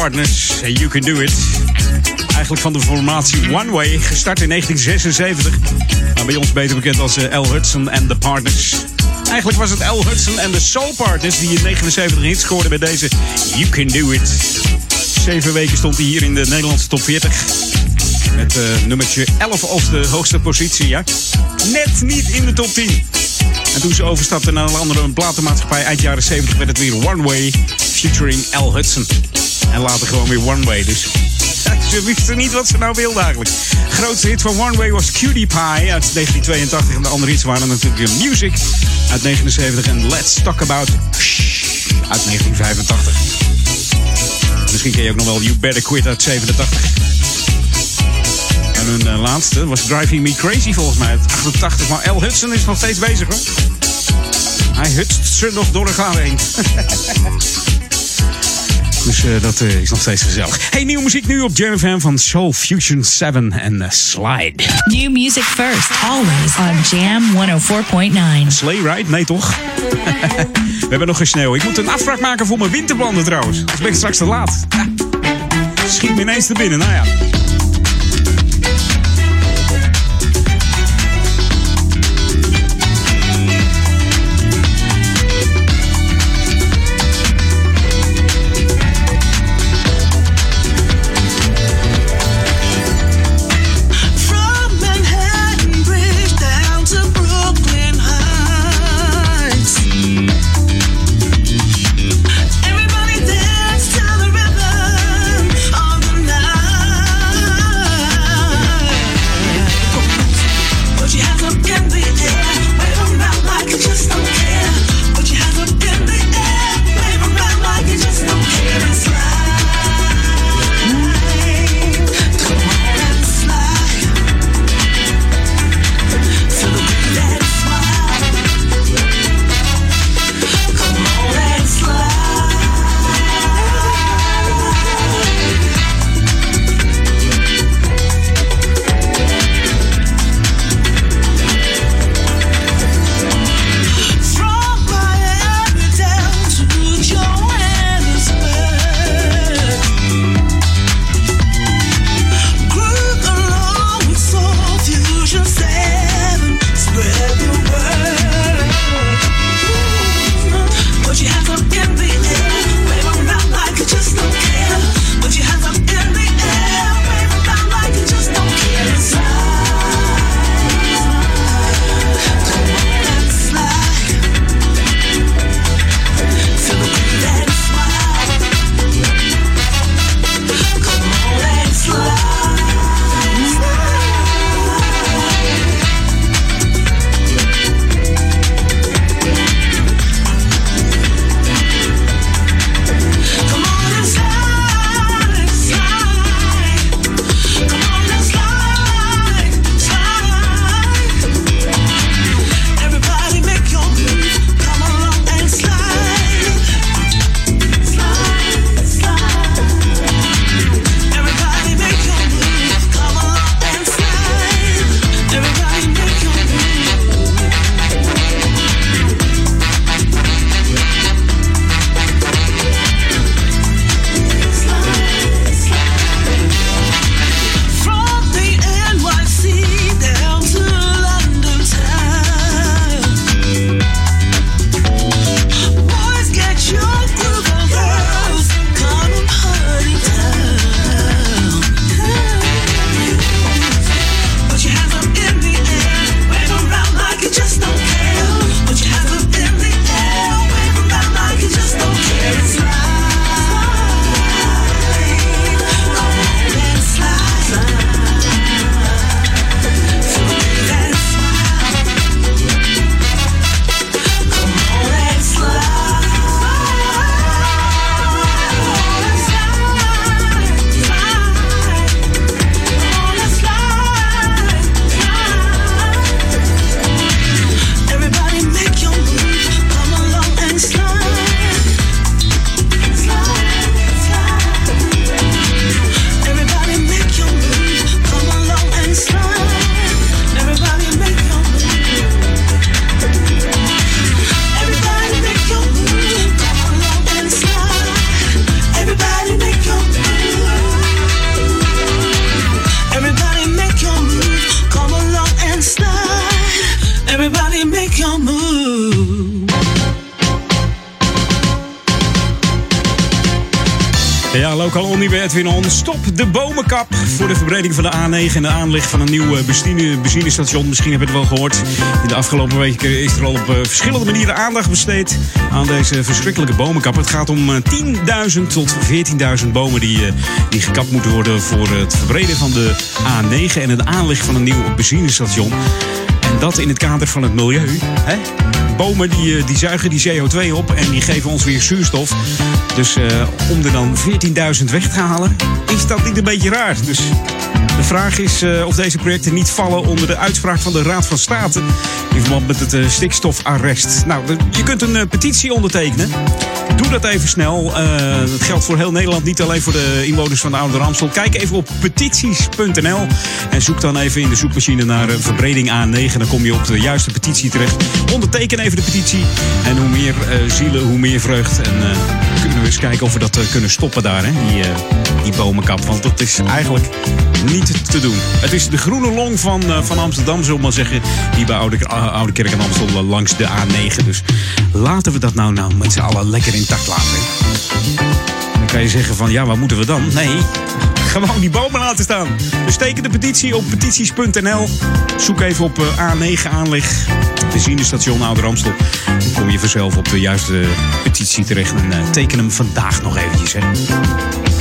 The Partners. You can do it. Eigenlijk van de formatie One Way, gestart in 1976. Maar bij ons beter bekend als eh, Al Hudson and the Partners. Eigenlijk was het Al Hudson and the Soul Partners die in 79 hits scoorden met deze You Can Do It. Zeven weken stond hij hier in de Nederlandse top 40. Met eh, nummertje 11 op de hoogste positie, ja. Net niet in de top 10. En toen ze overstapte naar een andere platenmaatschappij eind jaren 70 werd het weer One Way featuring Al Hudson. En later gewoon weer One Way. Dus ze wisten niet wat ze nou wilden eigenlijk. Grootste hit van One Way was Cutie Pie uit 1982. En de andere hits waren natuurlijk Music uit 79 en Let's Talk About uit 1985. Misschien ken je ook nog wel You Better Quit uit 87. En hun eh, laatste was Driving Me Crazy volgens mij uit 88. Maar Al Hudson is nog steeds bezig hoor. Hij hutst ze nog door elkaar heen. dus eh, dat eh, is nog steeds gezellig. Hey, nieuwe muziek nu op Jam FM van Soul Fusion 7 en eh, Slide. New music first, always on Jam 104.9. Sleigh ride? Nee toch? We hebben nog geen sneeuw. Ik moet een afspraak maken voor mijn winterplannen trouwens. Anders ben ik straks te laat. Ja. Schiet me ineens te binnen. Nou ja. Van de A9 en de aanleg van een nieuw eh, benzine- benzinestation. Misschien heb je het wel gehoord. In de afgelopen weken is er al op eh, verschillende manieren aandacht besteed aan deze verschrikkelijke bomenkap. Het gaat om eh, 10.000 tot 14.000 bomen die, eh, die gekapt moeten worden voor het verbreden van de A9 en het aanleg van een nieuw benzinestation. En dat in het kader van het milieu. Hè? Bomen die, eh, die zuigen die CO2 op en die geven ons weer zuurstof. Dus eh, om er dan 14.000 weg te halen, is dat niet een beetje raar. Dus de vraag is eh, of deze projecten niet vallen onder de uitspraak van de Raad van State. In verband met het eh, stikstofarrest. Nou, je kunt een eh, petitie ondertekenen. Doe dat even snel. Dat geldt voor heel Nederland, niet alleen voor de inwoners van de Oude Ramsel. Kijk even op petities.nl en zoek dan even in de zoekmachine naar verbreding A9. Dan kom je op de juiste petitie terecht. Onderteken even de petitie. En hoe meer zielen, hoe meer vreugd. En we eens kijken of we dat eh, kunnen stoppen daar, hè? Die, eh, die bomenkap. Want dat is eigenlijk niet te doen. Het is de groene long van, eh, van Amsterdam, zullen we maar zeggen. Die bij Oude, Oude Kerk en Amstel langs de A9. Dus laten we dat nou, nou met z'n allen lekker intact laten. Dan kan je zeggen van, ja, wat moeten we dan? Nee, gewoon die bomen laten staan. Dus teken de petitie op petities.nl. Zoek even op eh, A9 aanleg. Benzinestation Oude Ramstel. Kom je vanzelf op de juiste petitie terecht. En eh, teken hem vandaag nog eventjes. Hè.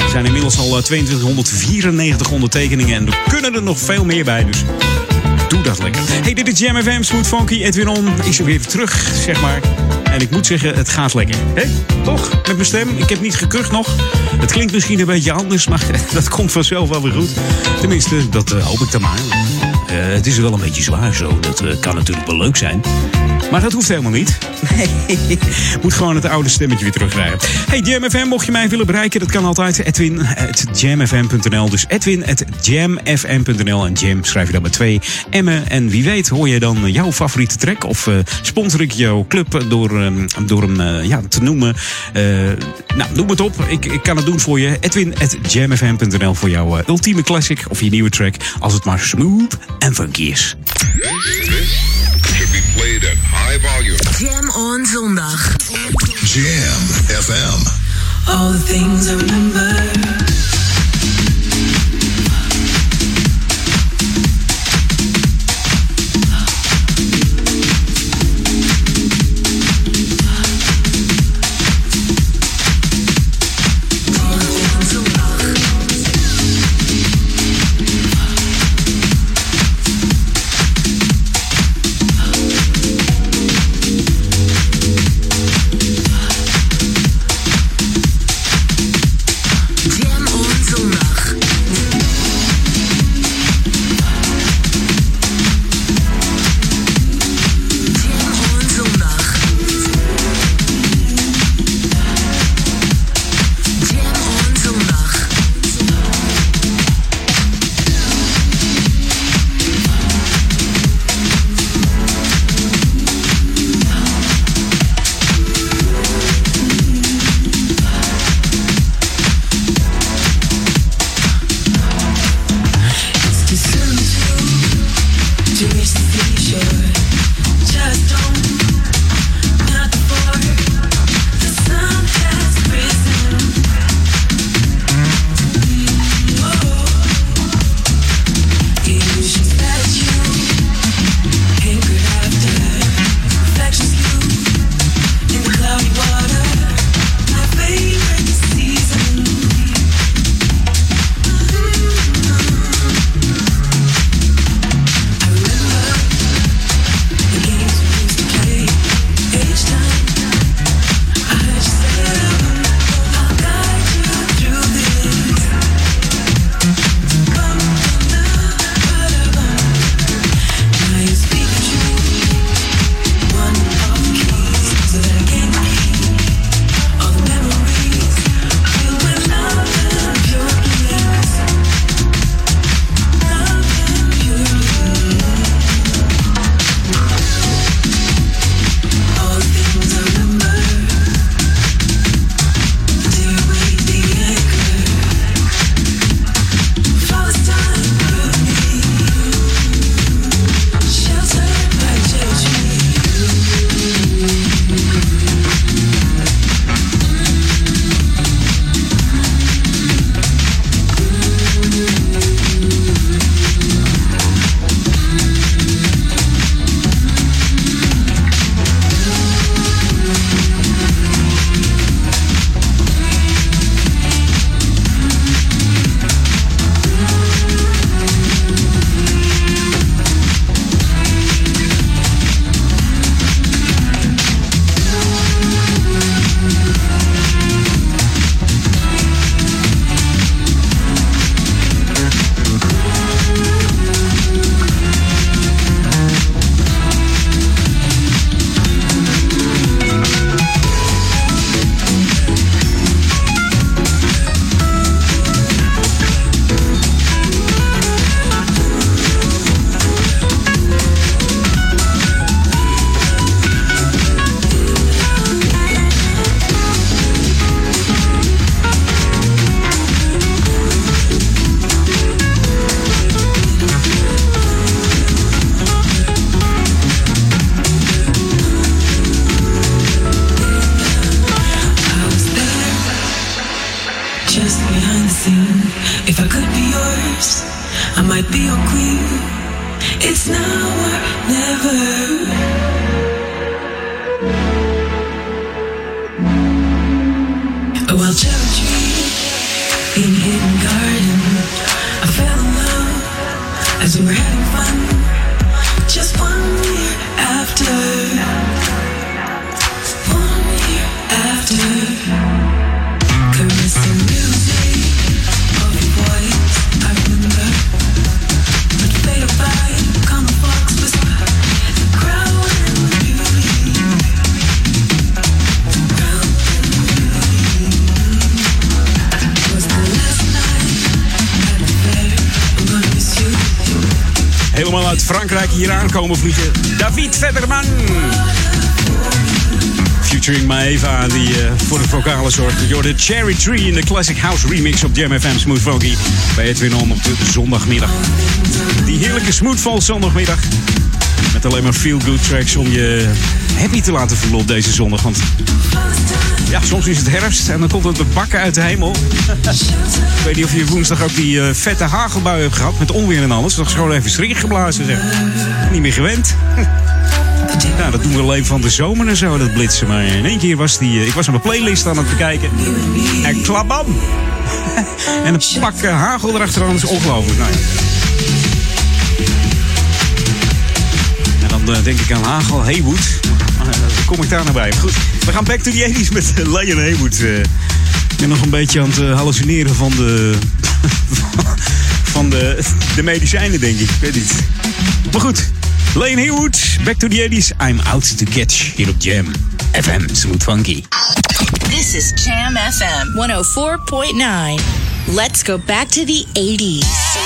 Er zijn inmiddels al eh, 2294 ondertekeningen. En er kunnen er nog veel meer bij. Dus doe dat lekker. Hey, dit is Jam FM, Smooth Funky. Edwin On is er weer terug, zeg maar. En ik moet zeggen, het gaat lekker. Hé, toch? Met mijn stem. Ik heb niet gekucht nog. Het klinkt misschien een beetje anders, maar dat komt vanzelf wel weer goed. Tenminste, dat eh, hoop ik dan maar. Eh, het is wel een beetje zwaar zo. Dat eh, kan natuurlijk wel leuk zijn. Maar dat hoeft helemaal niet. Nee, moet gewoon het oude stemmetje weer terugkrijgen. Hey, Jam FM, mocht je mij willen bereiken, dat kan altijd. Edwin at jamfm.nl. Dus Edwin at jamfm.nl. En Jam schrijf je dan met twee M'en. En wie weet hoor je dan jouw favoriete track. Of eh, sponsor ik jouw club door, ehm, door hem ja, te noemen. Nou, noem het op. Ik, ik kan het doen voor je. Edwin at jamfm.nl voor jouw ultieme classic. Of je nieuwe track. Als het maar smooth en funky is. Should be played at high volume. Jam on zondag. Jam FM. All the things I remember. Aankomen vliegen. David Vetterman. Featuring Maeva, die eh, voor de vocalen zorgde. Door de Cherry Tree in de Classic House remix op Jam FM Smooth Funky. Bij Edwin On op de zondagmiddag. Die heerlijke Smoothfall zondagmiddag. Met alleen maar feel-good tracks om je happy te laten voelen op deze zondag. Ja, soms is het herfst en dan komt het met bakken uit de hemel. Ik weet niet of je woensdag ook die eh, vette hagelbui hebt gehad met onweer en alles. Dat is gewoon even schrik geblazen zeg. Niet meer gewend. Nou, dat doen we alleen van de zomer en zo, dat blitsen. Maar in één keer was die... eh, ik was aan mijn playlist aan het bekijken. En klabam! en een pak eh, hagel erachteraan is ongelooflijk. Nou, ja. En dan denk ik aan Hagel Haywood. Eh, kom ik daar naar bij. Goed, we gaan back to the 80s met uh, Lion Haywood. eh. ik ben nog een beetje aan het eh, hallucineren van de... van de, de medicijnen, denk ik. Ik weet niet. Maar goed, Lion Haywood, back to the 80s. I'm out to catch hier op Jam. FM, Smooth Funky. This is Jam FM 104.9. Let's go back to the 80s.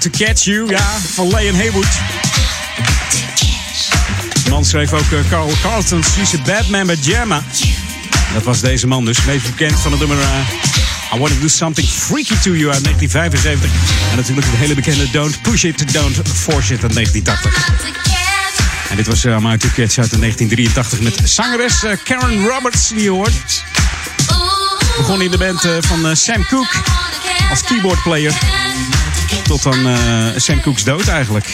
To catch you, ja, van Leon Haywood. De man schreef ook eh, Carl Carlton's She's a Bad Man bij Jamma. Dat was deze man dus, meest bekend van het nummer eh, I Want to Do Something Freaky to You uit 1975. En natuurlijk het hele bekende Don't Push It, Don't Force It uit 1980. En dit was uh, I'm Out to Catch uit 1983 met zangeres eh, Karen Roberts, die je hoort. Begon in de band eh, van eh, Sam Cooke als keyboardplayer. Tot aan eh, Sam Cooke's dood eigenlijk.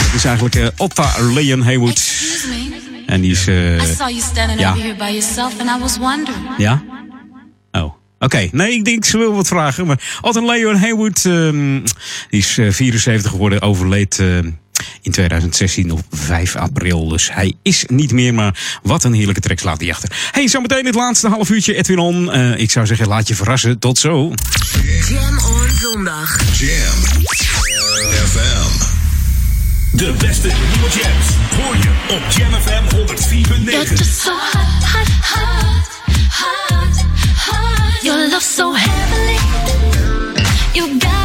Het is eigenlijk eh, Otta Leon Haywood. En die is... I saw you standing ja. over here by yourself and I was wondering. Ja? Oh. Oké, nee, ik denk ze wil wat vragen. Maar Otto Leon Haywood, ehm, die is eh, 74 geworden, overleed eh, in 2016 op 5 april. Dus hij is niet meer, maar wat een heerlijke trek laat hij achter. Hey, zometeen het laatste half uurtje Edwin On. Eh, ik zou zeggen, laat je verrassen. Tot zo. Jam on zondag. Jam FM. De beste nieuwe jams hoor je op Jam FM 104.9. You're just so hot, hot, hot, hot, hot. Your love so heavenly. You got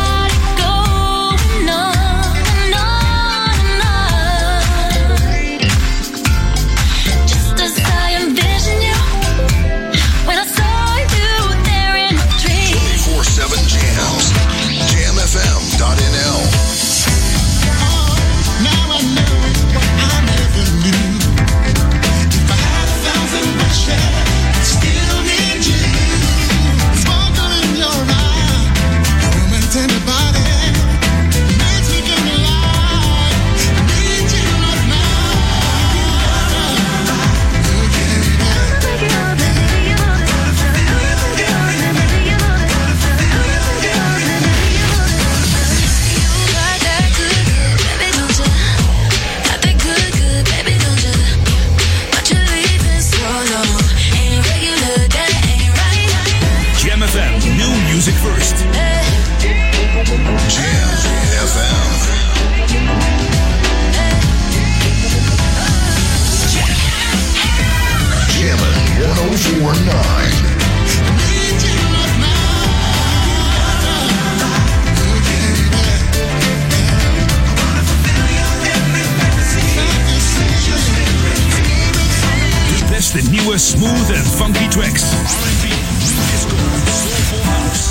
De nieuwe smooth en funky tracks. R&B, disco, soulful house.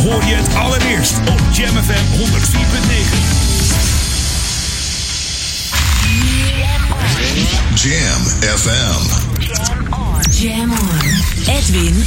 Hoor je het allereerst op Jam FM 104.9. Jam FM. Jam on. Edwin Jam.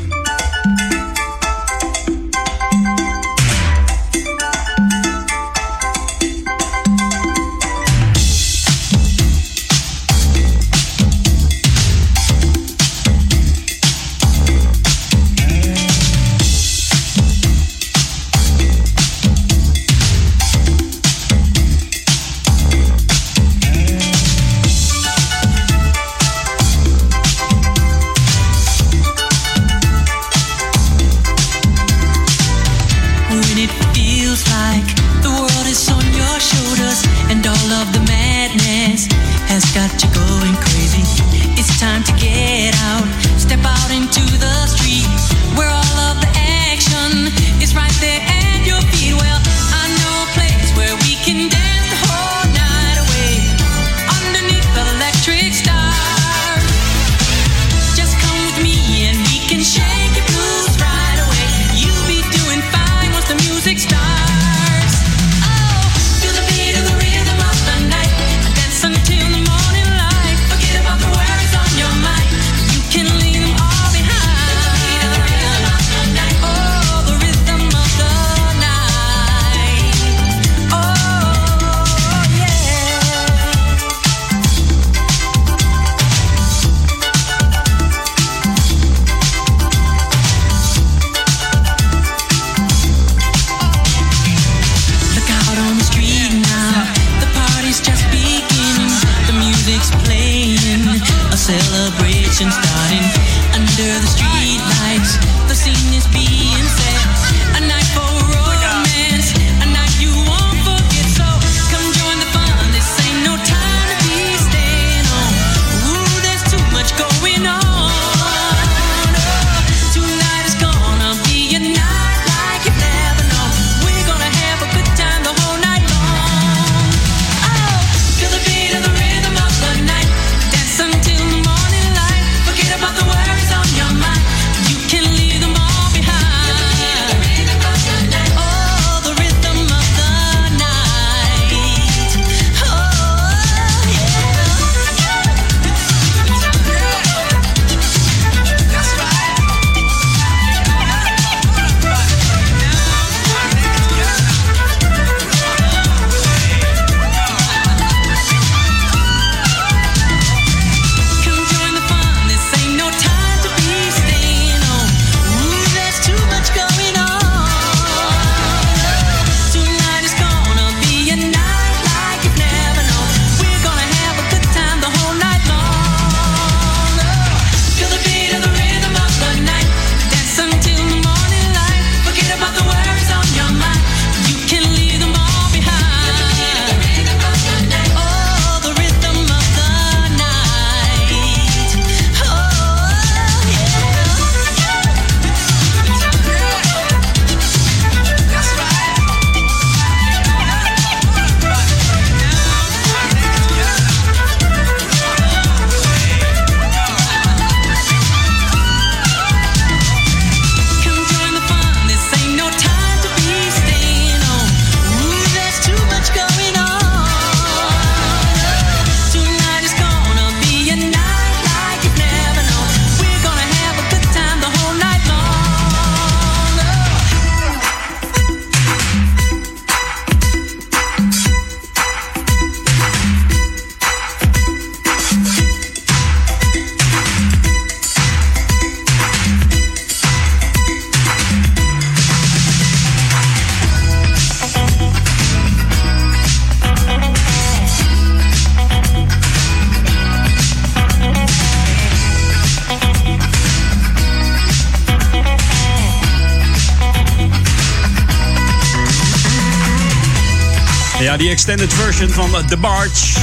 Ja, die extended version van The Barge.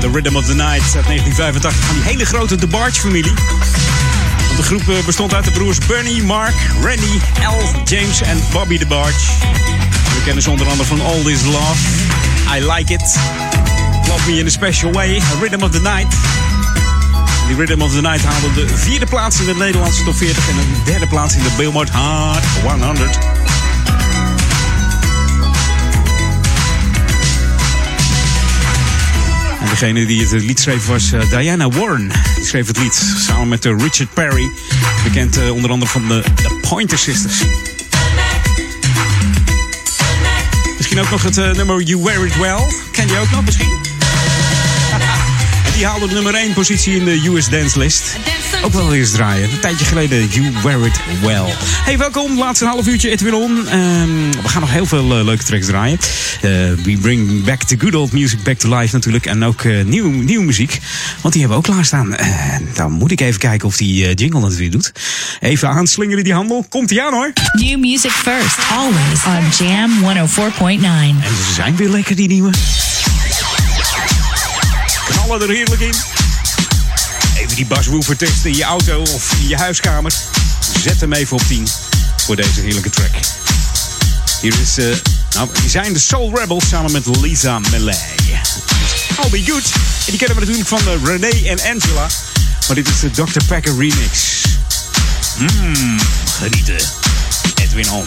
The Rhythm of the Night uit 1985 van die hele grote The Barge-familie. De groep eh, bestond uit de broers Bernie, Mark, Randy, Al, James en Bobby The Barge. We kennen ze onder andere van All This Love, I Like It, Love Me in a Special Way, Rhythm of the Night. Die Rhythm of the Night haalde de vierde plaats in de Nederlandse top 40 en een derde plaats in de Billboard Hard 100. Degene die het lied schreef was eh, Diana Warren. Die schreef het lied samen met eh, Richard Perry. Bekend eh, onder andere van de, Pointer Sisters. Misschien ook nog het nummer You Wear It Well. Ken je ook nog misschien? Die haalde de nummer 1 positie in de US Dance List. Ook wel eens draaien. Een tijdje geleden You Wear It Well. Hey, welkom. Laatste half uurtje Edwin On. Ehm, we gaan nog heel veel eh, leuke tracks draaien. Eh, we bring back the good old music back to life natuurlijk. En ook nieuw, nieuwe muziek. Want die hebben we ook klaarstaan. En dan moet ik even kijken of die jingle het weer doet. Even aanslingeren die handel. Komt ie aan hoor. New music first, always on Jam 104.9. En ze zijn weer lekker die nieuwe. Knallen er heerlijk in. Die baswoofer testen in je auto of in je huiskamer. Zet hem even op 10 voor deze heerlijke track. Hier is, eh, nou, die zijn de Soul Rebels samen met Lisa Melee. I'll be good. En die kennen we natuurlijk van eh, René en Angela. Maar dit is de Dr. Packer remix. Mmm, genieten. Edwin On.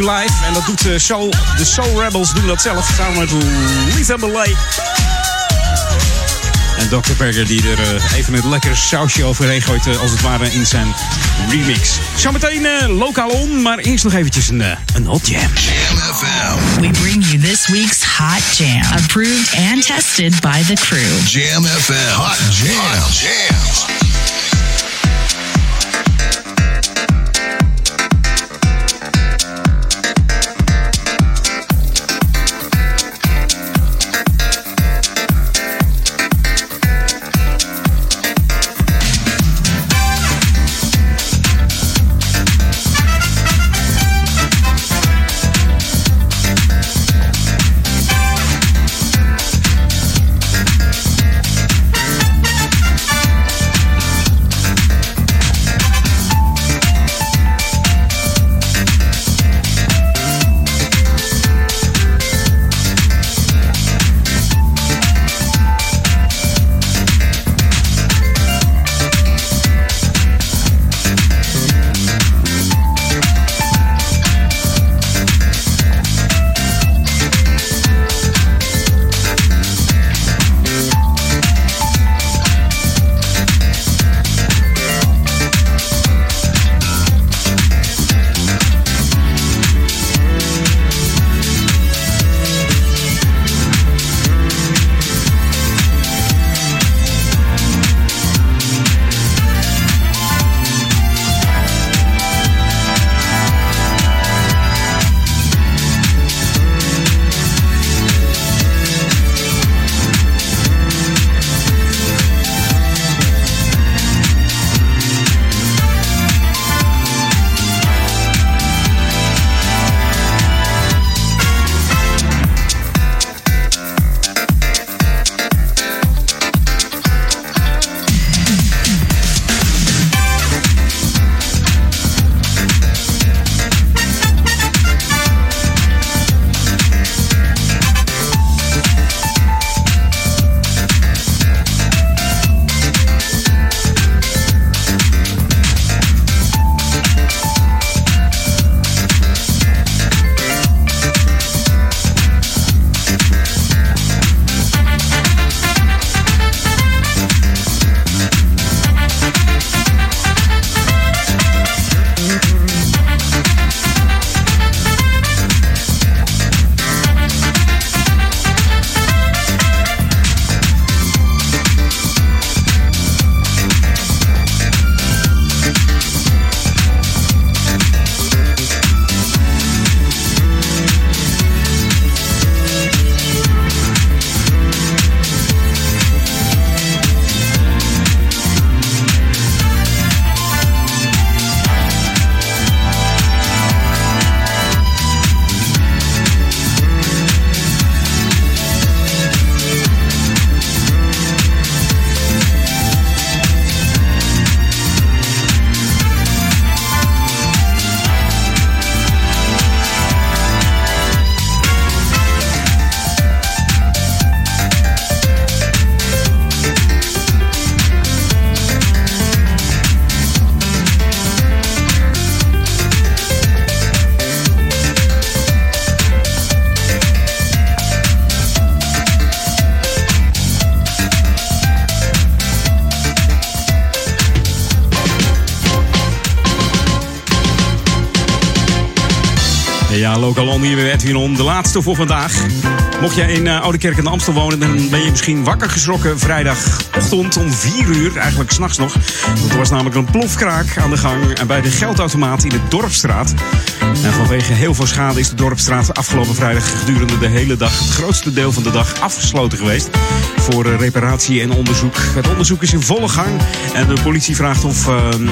Life. En dat doet de Soul, de Soul Rebels doen dat zelf. Samen met Lisa Belay. En Dr. Berger die er eh, even een lekker sausje overheen gooit. eh, als het ware in zijn remix. Zometeen eh, lokaal on. Maar eerst nog eventjes een, eh, een hot jam. We bring you this week's Hot Jam, approved and tested by the crew. Jam FM. Hot jams. jams. Ja, On hier weer Edwin. De laatste voor vandaag. Mocht jij in uh, Oude Kerk in Amstel wonen, dan ben je misschien wakker geschrokken vrijdagochtend om 4 uur, eigenlijk s'nachts nog. Want er was namelijk een plofkraak aan de gang bij de geldautomaat in de Dorpstraat. En vanwege heel veel schade is de Dorpstraat afgelopen vrijdag gedurende de hele dag, het grootste deel van de dag, afgesloten geweest. Voor eh, reparatie en onderzoek. Het onderzoek is in volle gang. En de politie vraagt of ehm,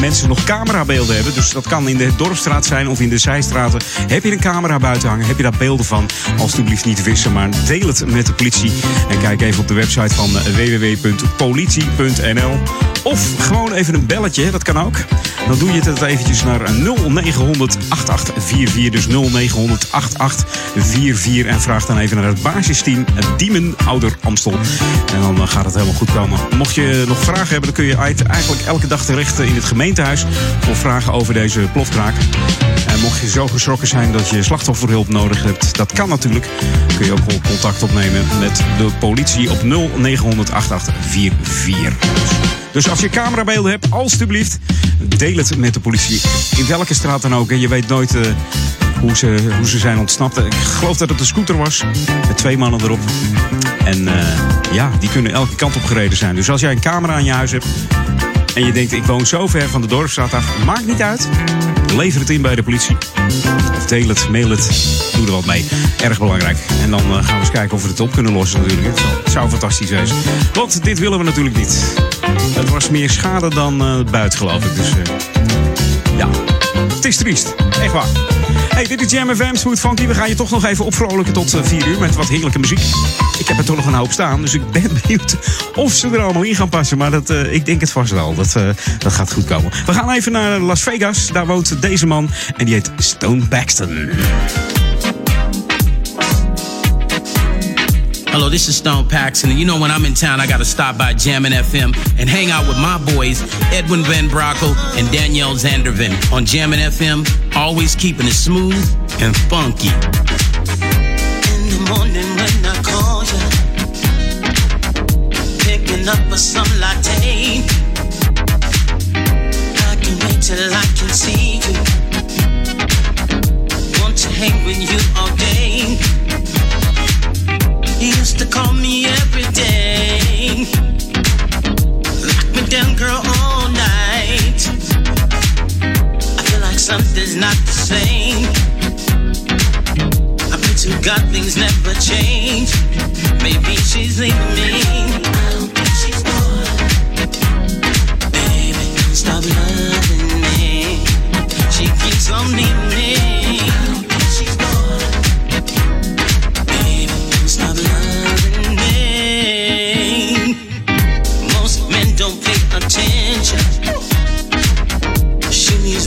mensen nog camerabeelden hebben. Dus dat kan in de Dorpstraat zijn of in de zijstraten. Heb je een camera buiten hangen? Heb je daar beelden van? Alsjeblieft niet wissen, maar deel het met de politie. En kijk even op de website van www.politie.nl. Of gewoon even een belletje, dat kan ook. Dan doe je het eventjes naar 0900 8844. Dus 0900 8844. En vraag dan even naar het basisteam Diemen Ouder Amstel. En dan eh, gaat het helemaal goed komen. Mocht je nog vragen hebben, dan kun je eigenlijk elke dag terecht in het gemeentehuis. Voor vragen over deze plofkraak. En mocht je zo geschrokken zijn dat je slachtofferhulp nodig hebt, dat kan natuurlijk. Kun je ook contact opnemen met de politie op 0900 8844. Dus als je camerabeelden hebt, alstublieft, deel het met de politie. In welke straat dan ook. En je weet nooit eh, hoe, ze, hoe ze zijn ontsnapt. Ik geloof dat het een scooter was. Met twee mannen erop. En eh, ja, die kunnen elke kant op gereden zijn. Dus als jij een camera aan je huis hebt. En je denkt, ik woon zo ver van de dorpsstraat af. Maakt niet uit. Lever het in bij de politie. Of deel het, mail het. Doe er wat mee. Erg belangrijk. En dan eh, gaan we eens kijken of we het op kunnen lossen natuurlijk. Het zou, fantastisch zijn. Want dit willen we natuurlijk niet. Het was meer schade dan eh buit, geloof ik. Dus eh, ja, het is triest. Echt waar. Hey, dit is Jam FM, Smooth Funky. We gaan je toch nog even opvrolijken tot eh, 4 uur met wat heerlijke muziek. Ik heb er toch nog een hoop staan, dus ik ben benieuwd of ze er allemaal in gaan passen. Maar dat, eh, ik denk het vast wel. Dat, eh, dat gaat goed komen. We gaan even naar Las Vegas. Daar woont deze man en die heet Stone Baxton. Hello, this is Stone Paxton, and you know when I'm in town, I gotta stop by Jammin' FM and hang out with my boys, Edwin Van Brockel and Danielle Zandervan on Jammin' FM, always keeping it smooth and funky. In the morning when I call you, picking up a some latte. Till I can see you. Want to hang with you all day. Down, girl, all night. I feel like something's not the same. I pray to God things never change. Maybe she's leaving me. I don't think she's gone. Baby, stop loving me. She keeps on leaving me.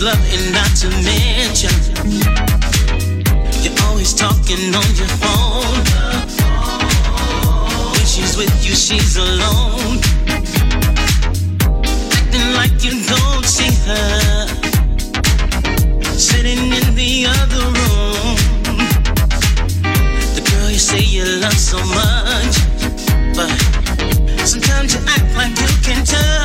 And not to mention. You're always talking on your phone. When she's with you, she's alone. Acting like you don't see her. Sitting in the other room. The girl you say you love so much. But sometimes you act like you can turn.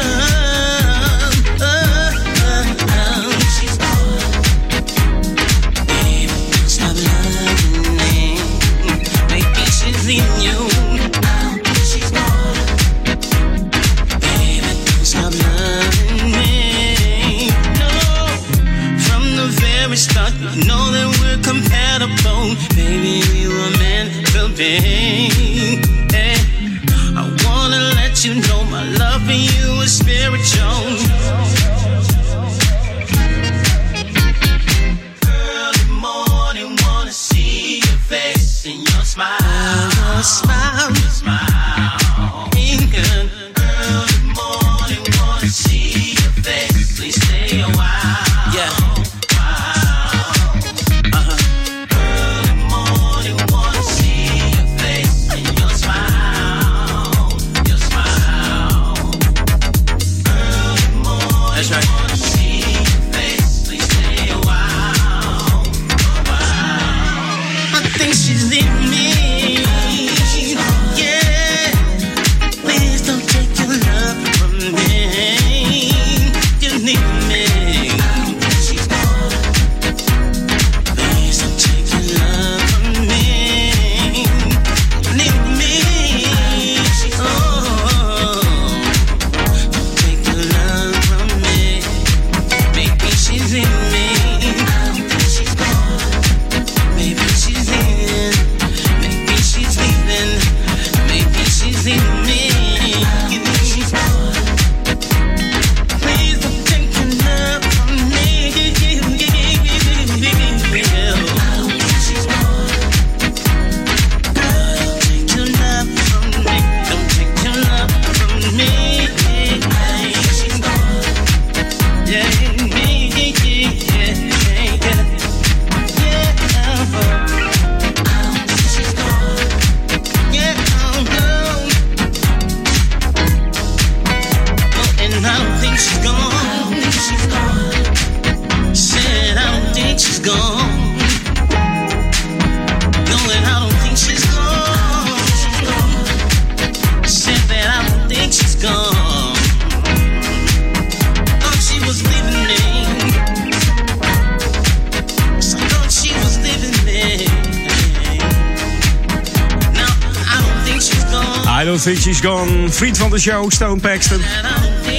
Vriend van de show, Stone Paxton.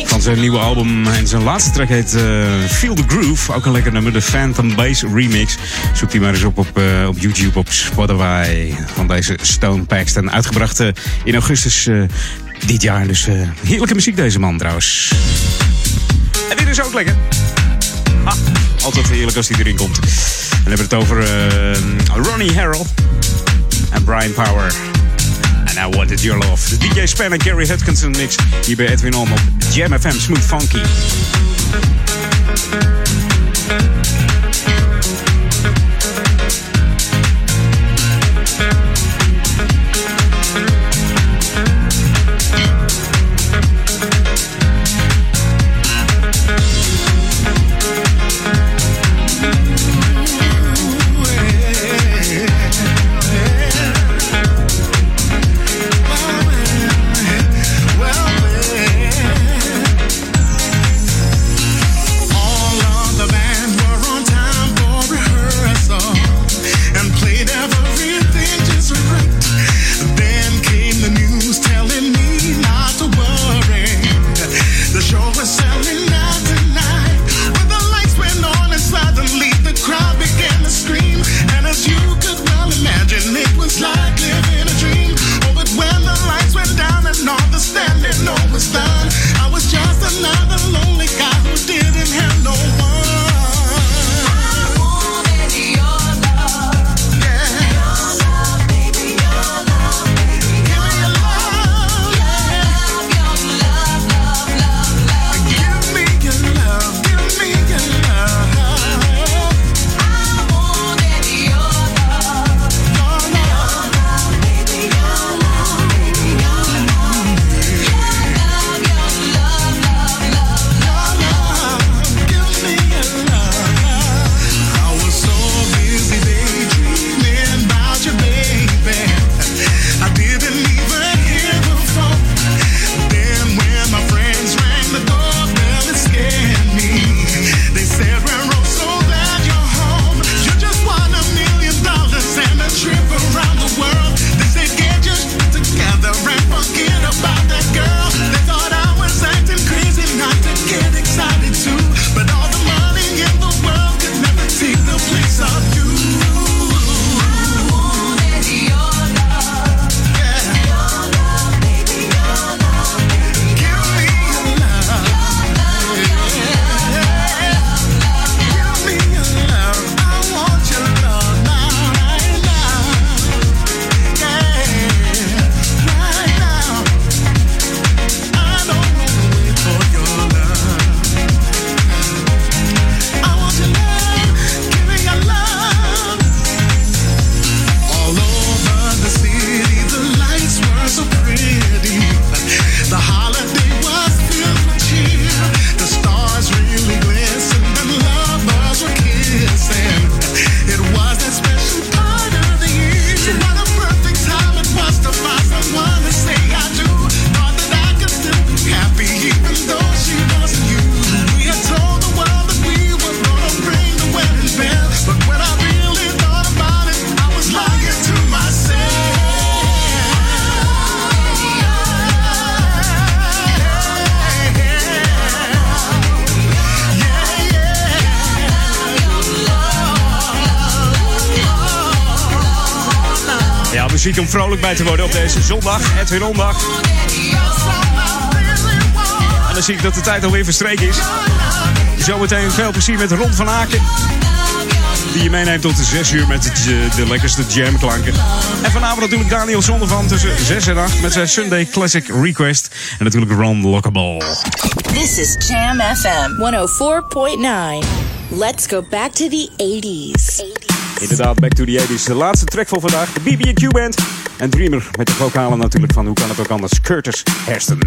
Van zijn nieuwe album. En zijn laatste track heet eh, Feel the Groove. Ook een lekker nummer, de Phantom Bass Remix. Zoek die maar eens op op, eh, op YouTube, op Spotify. Van deze Stone Paxton. Uitgebracht eh, in augustus dit jaar. Dus heerlijke muziek deze man trouwens. En dit is ook lekker. Altijd heerlijk als die erin komt. En hebben het over Ronnie Harrell en Brian Power. And I Wanted Your Love. DJ Span en Gary Hutkinson mix hier bij Edwin On op Jam FM Smooth Funky. Bij te worden op deze zondag, Edwin Ondag. En dan zie ik dat de tijd alweer verstreken is. Zometeen veel plezier met Ron van Aken. Die je meeneemt tot de 6 uur met de, de lekkerste jamklanken. En vanavond natuurlijk Daniel Zondervan tussen 6 en 8 met zijn Sunday Classic Request. En natuurlijk Ron Lockable. This is Jam FM 104.9. Let's go back to the 80s. Inderdaad, back to the 80s. De laatste track voor vandaag. De BB&Q Band. En Dreamer met de vocalen natuurlijk van, hoe kan het ook anders, Curtis Hairston.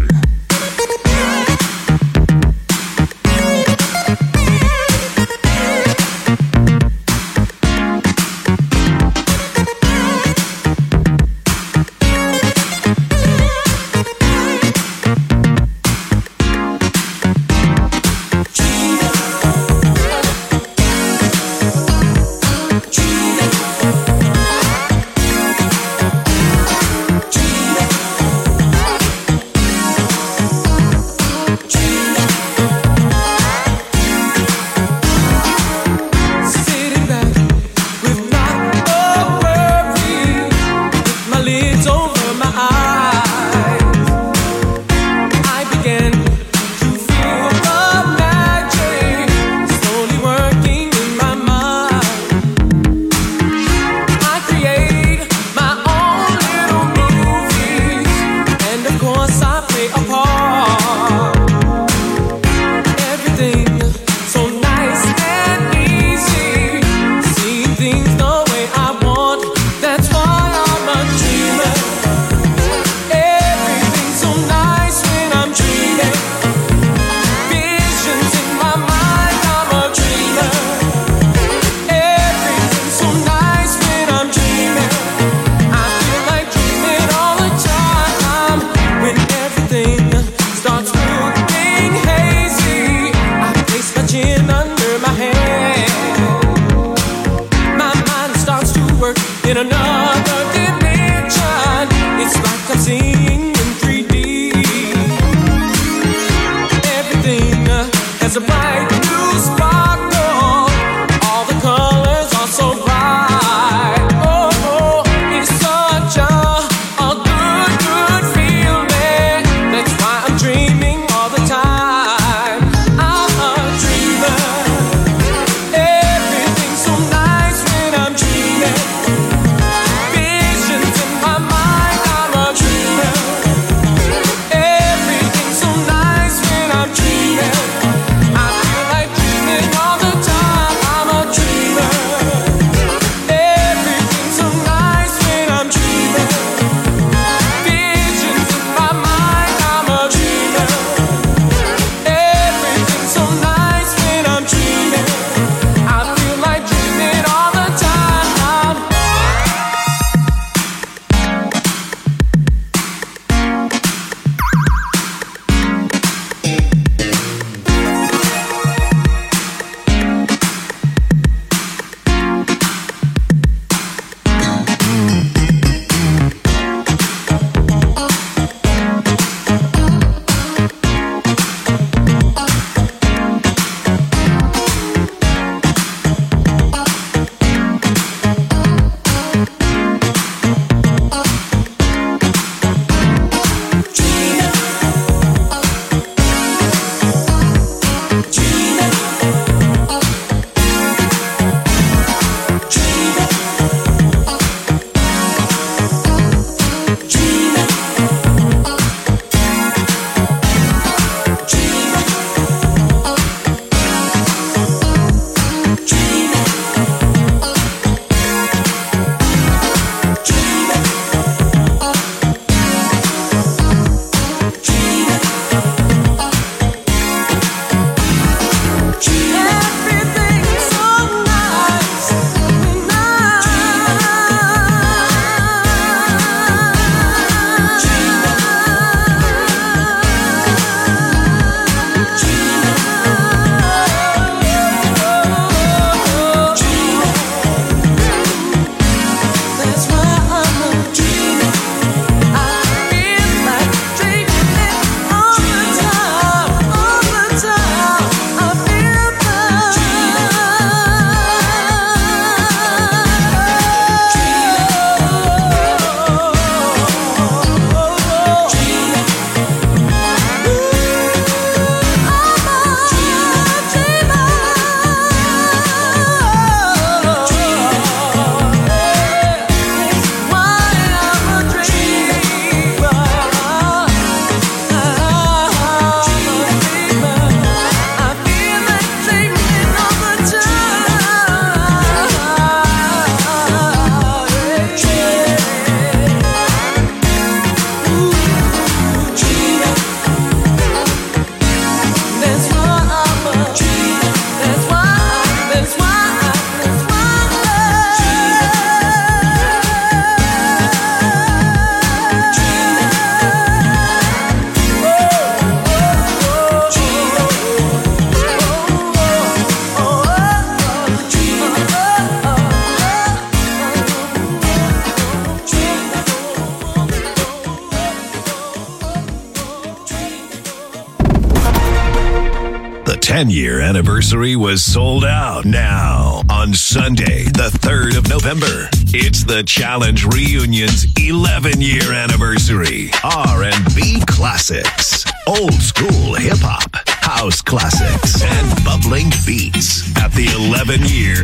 Was sold out now on Sunday, the 3rd of November. It's the Challenge Reunion's 11 year anniversary. R&B classics, old school hip hop, house classics, and bubbling beats at the 11 year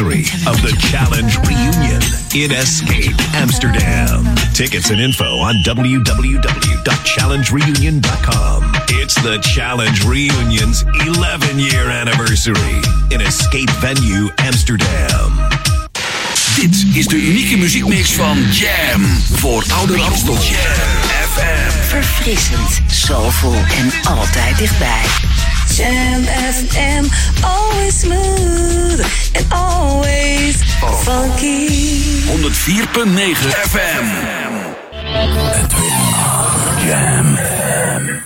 anniversary of the Challenge Reunion in Escape, Amsterdam. Tickets and info on www.challengereunion.com. It's the Challenge Reunion's 11 year anniversary in Escape Venue, Amsterdam. Dit is de unieke muziekmix van Jam voor Oude Ramstel. Jam FM. Verfrissend, soulful en altijd dichtbij. Jam FM, always smooth and always funky. 104.9 FM. Jam